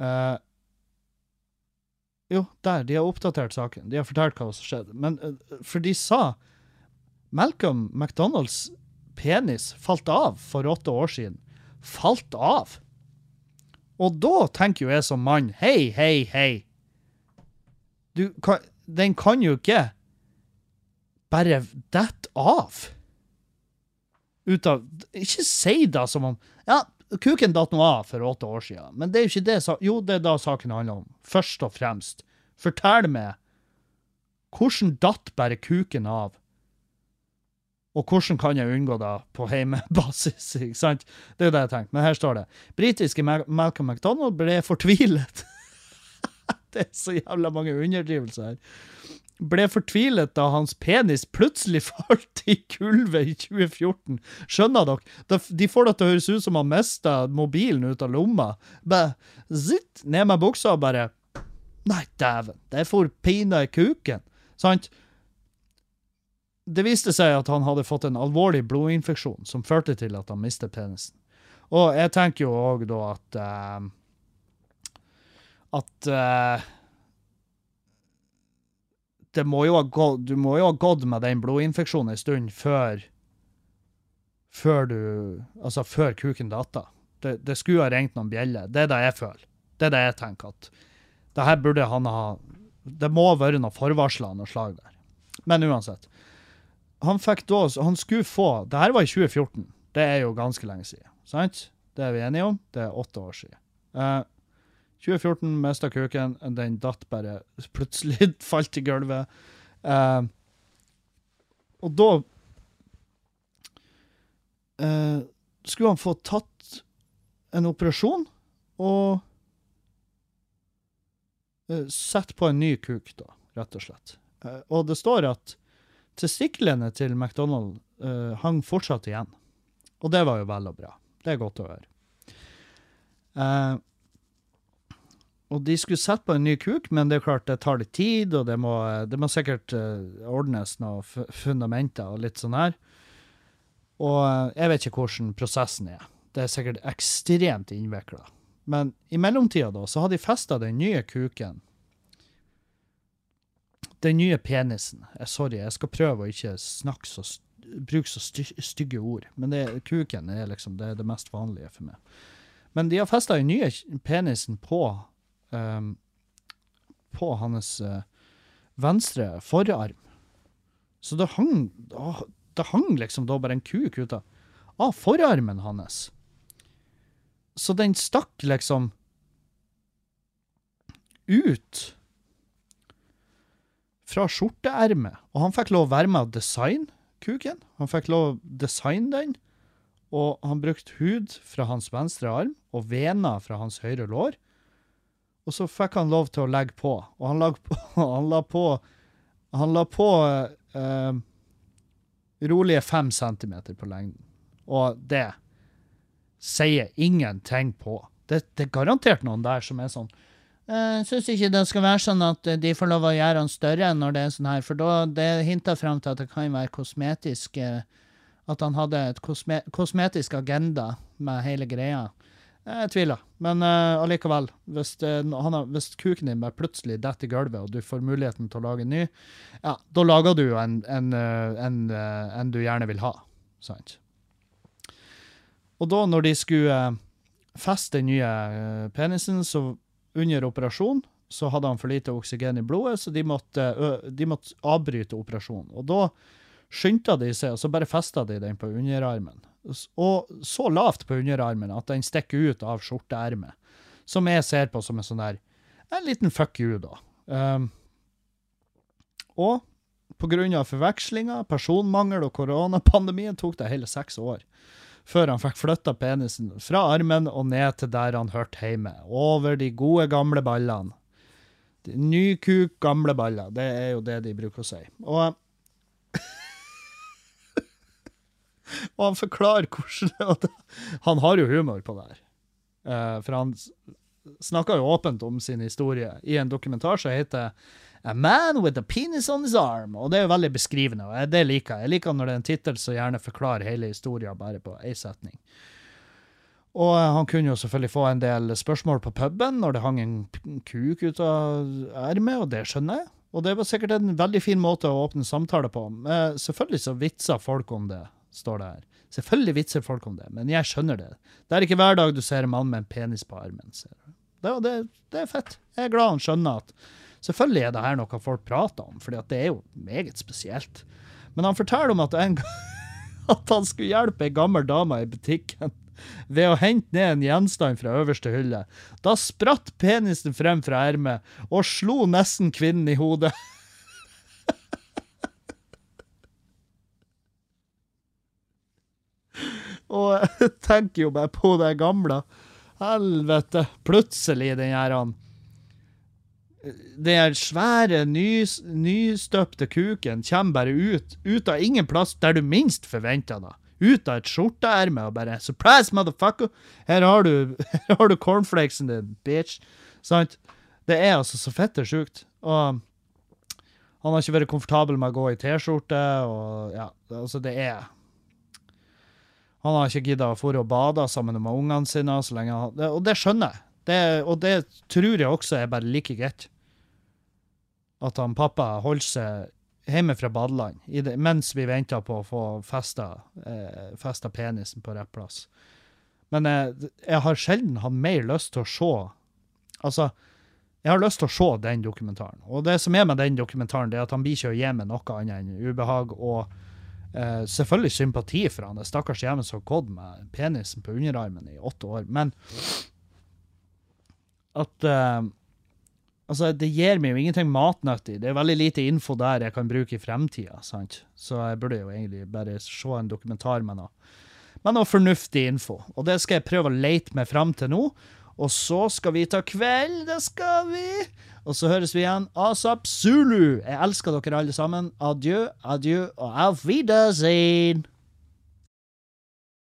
Uh, jo, der. De har oppdatert saken. De har fortalt hva som skjedde. Men eh, For de sa Malcolm McDonalds penis falt av for åtte år siden. Falt av! Og da tenker jo jeg som mann Hei, hei, hei. Du, kan, den kan jo ikke bare dette av. Ut av Ikke si det som om Ja, kuken datt nå av for åtte år siden, men det er jo ikke det Jo, det er da saken handler om. Først og fremst. Fortell meg hvordan datt bare kuken av? Og hvordan kan jeg unngå det på heimebasis? ikke sant? Det er jo det jeg tenker. Men her står det. Britiske Malcolm McDonald ble fortvilet. det er så jævla mange underdrivelser her. Ble fortvilet da hans penis plutselig falt i gulvet i 2014. Skjønner dere? De får det til å høres ut som han mista mobilen ut av lomma. Bare zitt ned med buksa og bare Nei, dæven, det får pina i kuken. Sant? Det viste seg at han hadde fått en alvorlig blodinfeksjon som førte til at han mistet penisen. Og jeg tenker jo òg da at uh, At uh, det må jo ha gått, Du må jo ha gått med den blodinfeksjonen en stund før Før du Altså, før kuken data. Det, det skulle ha ringt noen bjeller. Det er det jeg føler. Det er det jeg tenker. at det her burde han ha Det må ha vært noen forvarsler av noe slag der. Men uansett. Han fikk da Han skulle få Det her var i 2014. Det er jo ganske lenge siden. Sant? Det er vi enige om. Det er åtte år siden. Uh, 2014 mista kuken. Den datt bare plutselig falt i gulvet. Uh, og da uh, skulle han få tatt en operasjon og uh, sett på en ny kuk, da, rett og slett. Eh, og det står at testiklene til McDonald uh, hang fortsatt igjen. Og det var jo vel og bra. Det er godt å høre. Uh, og de skulle sette på en ny kuk, men det er klart det tar litt tid, og det må, det må sikkert eh, ordnes noen fundamenter og litt sånn her. Og jeg vet ikke hvordan prosessen er. Det er sikkert ekstremt innvikla. Men i mellomtida da, så har de festa den nye kuken Den nye penisen. Jeg, sorry, jeg skal prøve å ikke snakke så bruke så sty stygge ord, men det, kuken er liksom det, er det mest vanlige for meg. Men de har festa den nye penisen på um, på hans uh, venstre forarm. Så det hang, å, det hang liksom da bare en kuk ut av, av forarmen hans. Så den stakk liksom ut fra skjorteermet. Og han fikk lov å være med å designe kuken. Han fikk lov å designe den. Og han brukte hud fra hans venstre arm og vener fra hans høyre lår. Og så fikk han lov til å legge på. Og han, på, han la på Han la på eh, rolige fem centimeter på lengden. Og det sier ingenting på. Det, det er garantert noen der som er sånn jeg syns ikke det skal være sånn at eh, de får lov å gjøre den større når det er sånn her, for da det hinter fram til at det kan være kosmetisk eh, At han hadde et kosme, kosmetisk agenda med hele greia. Jeg tviler, men uh, allikevel. Hvis, uh, har, hvis kuken din bare plutselig detter i gulvet, og du får muligheten til å lage en ny, ja, da lager du jo en, en, eh, en, eh, en du gjerne vil ha. Sant? Og da, når de skulle eh, feste den nye eh, penisen, så under operasjon så hadde han for lite oksygen i blodet, så de måtte, de måtte avbryte operasjonen. Og da skyndte de seg, og så bare festa de den på underarmen. Og så lavt på underarmen at den stikker ut av skjorteermet. Som jeg ser på som en sånn der En liten fuck you, da. Um, og av forvekslinger, personmangel og koronapandemien tok det hele seks år før han fikk flytta penisen fra armen og ned til der han hørte hjemme. Over de gode, gamle ballene. Ny kuk, gamle baller. Det er jo det de bruker å si. Og, og han forklarer hvordan at Han har jo humor på det her. Eh, for han snakker jo åpent om sin historie i en dokumentar som heter A Man with a Penis on His Arm. Og det er jo veldig beskrivende, og det liker jeg. Jeg liker når det er en tittel som gjerne forklarer hele historien bare på én setning. Og eh, han kunne jo selvfølgelig få en del spørsmål på puben når det hang en kuk ut av ermet, og det skjønner jeg. Og det var sikkert en veldig fin måte å åpne samtale på. Men selvfølgelig så vitser folk om det, står det her. Selvfølgelig vitser folk om det, men jeg skjønner det. Det er ikke hver dag du ser en mann med en penis på armen. Det, det, det er fett. Jeg er glad han skjønner at selvfølgelig er det her noe folk prater om, for det er jo meget spesielt. Men han forteller om at, en, at han skulle hjelpe ei gammel dame i butikken ved å hente ned en gjenstand fra øverste hylle. Da spratt penisen frem fra ermet og slo nesten kvinnen i hodet. Og jeg tenker jo bare på det gamle. Helvete. Plutselig, den her han Den svære, nys, nystøpte kuken kommer bare ut, ut av ingen plass der du minst forventer det. Ut av et skjorteerme og bare 'Surprise, motherfucker!' Her har du, her har du cornflakesen din, bitch. Sant? Det er altså så fette sjukt. Og han har ikke vært komfortabel med å gå i T-skjorte, og ja, altså, det er han har ikke gidda å dra og bade sammen med ungene sine. så lenge han, Og det skjønner jeg. Det, og det tror jeg også er bare like greit. At han pappa holdt seg hjemme fra badeland mens vi venta på å få festa, eh, penisen på rett plass. Men eh, jeg har sjelden hatt mer lyst til å se Altså, jeg har lyst til å se den dokumentaren. Og det som er med den dokumentaren, det er at han blir ikke å gi meg noe annet enn ubehag og Eh, selvfølgelig sympati for han. Det stakkars jævelen som har gått med penisen på underarmen i åtte år. Men at eh, Altså, det gir meg jo ingenting matnyttig. Det er veldig lite info der jeg kan bruke i fremtida. sant? Så jeg burde jo egentlig bare se en dokumentar med noe, med noe fornuftig info. Og det skal jeg prøve å lete meg fram til nå. Og så skal vi ta kveld, det skal vi! Og så høres vi igjen. Asap Zulu! Jeg elsker dere alle sammen. Adjø, adjø og auf Wiedersehen!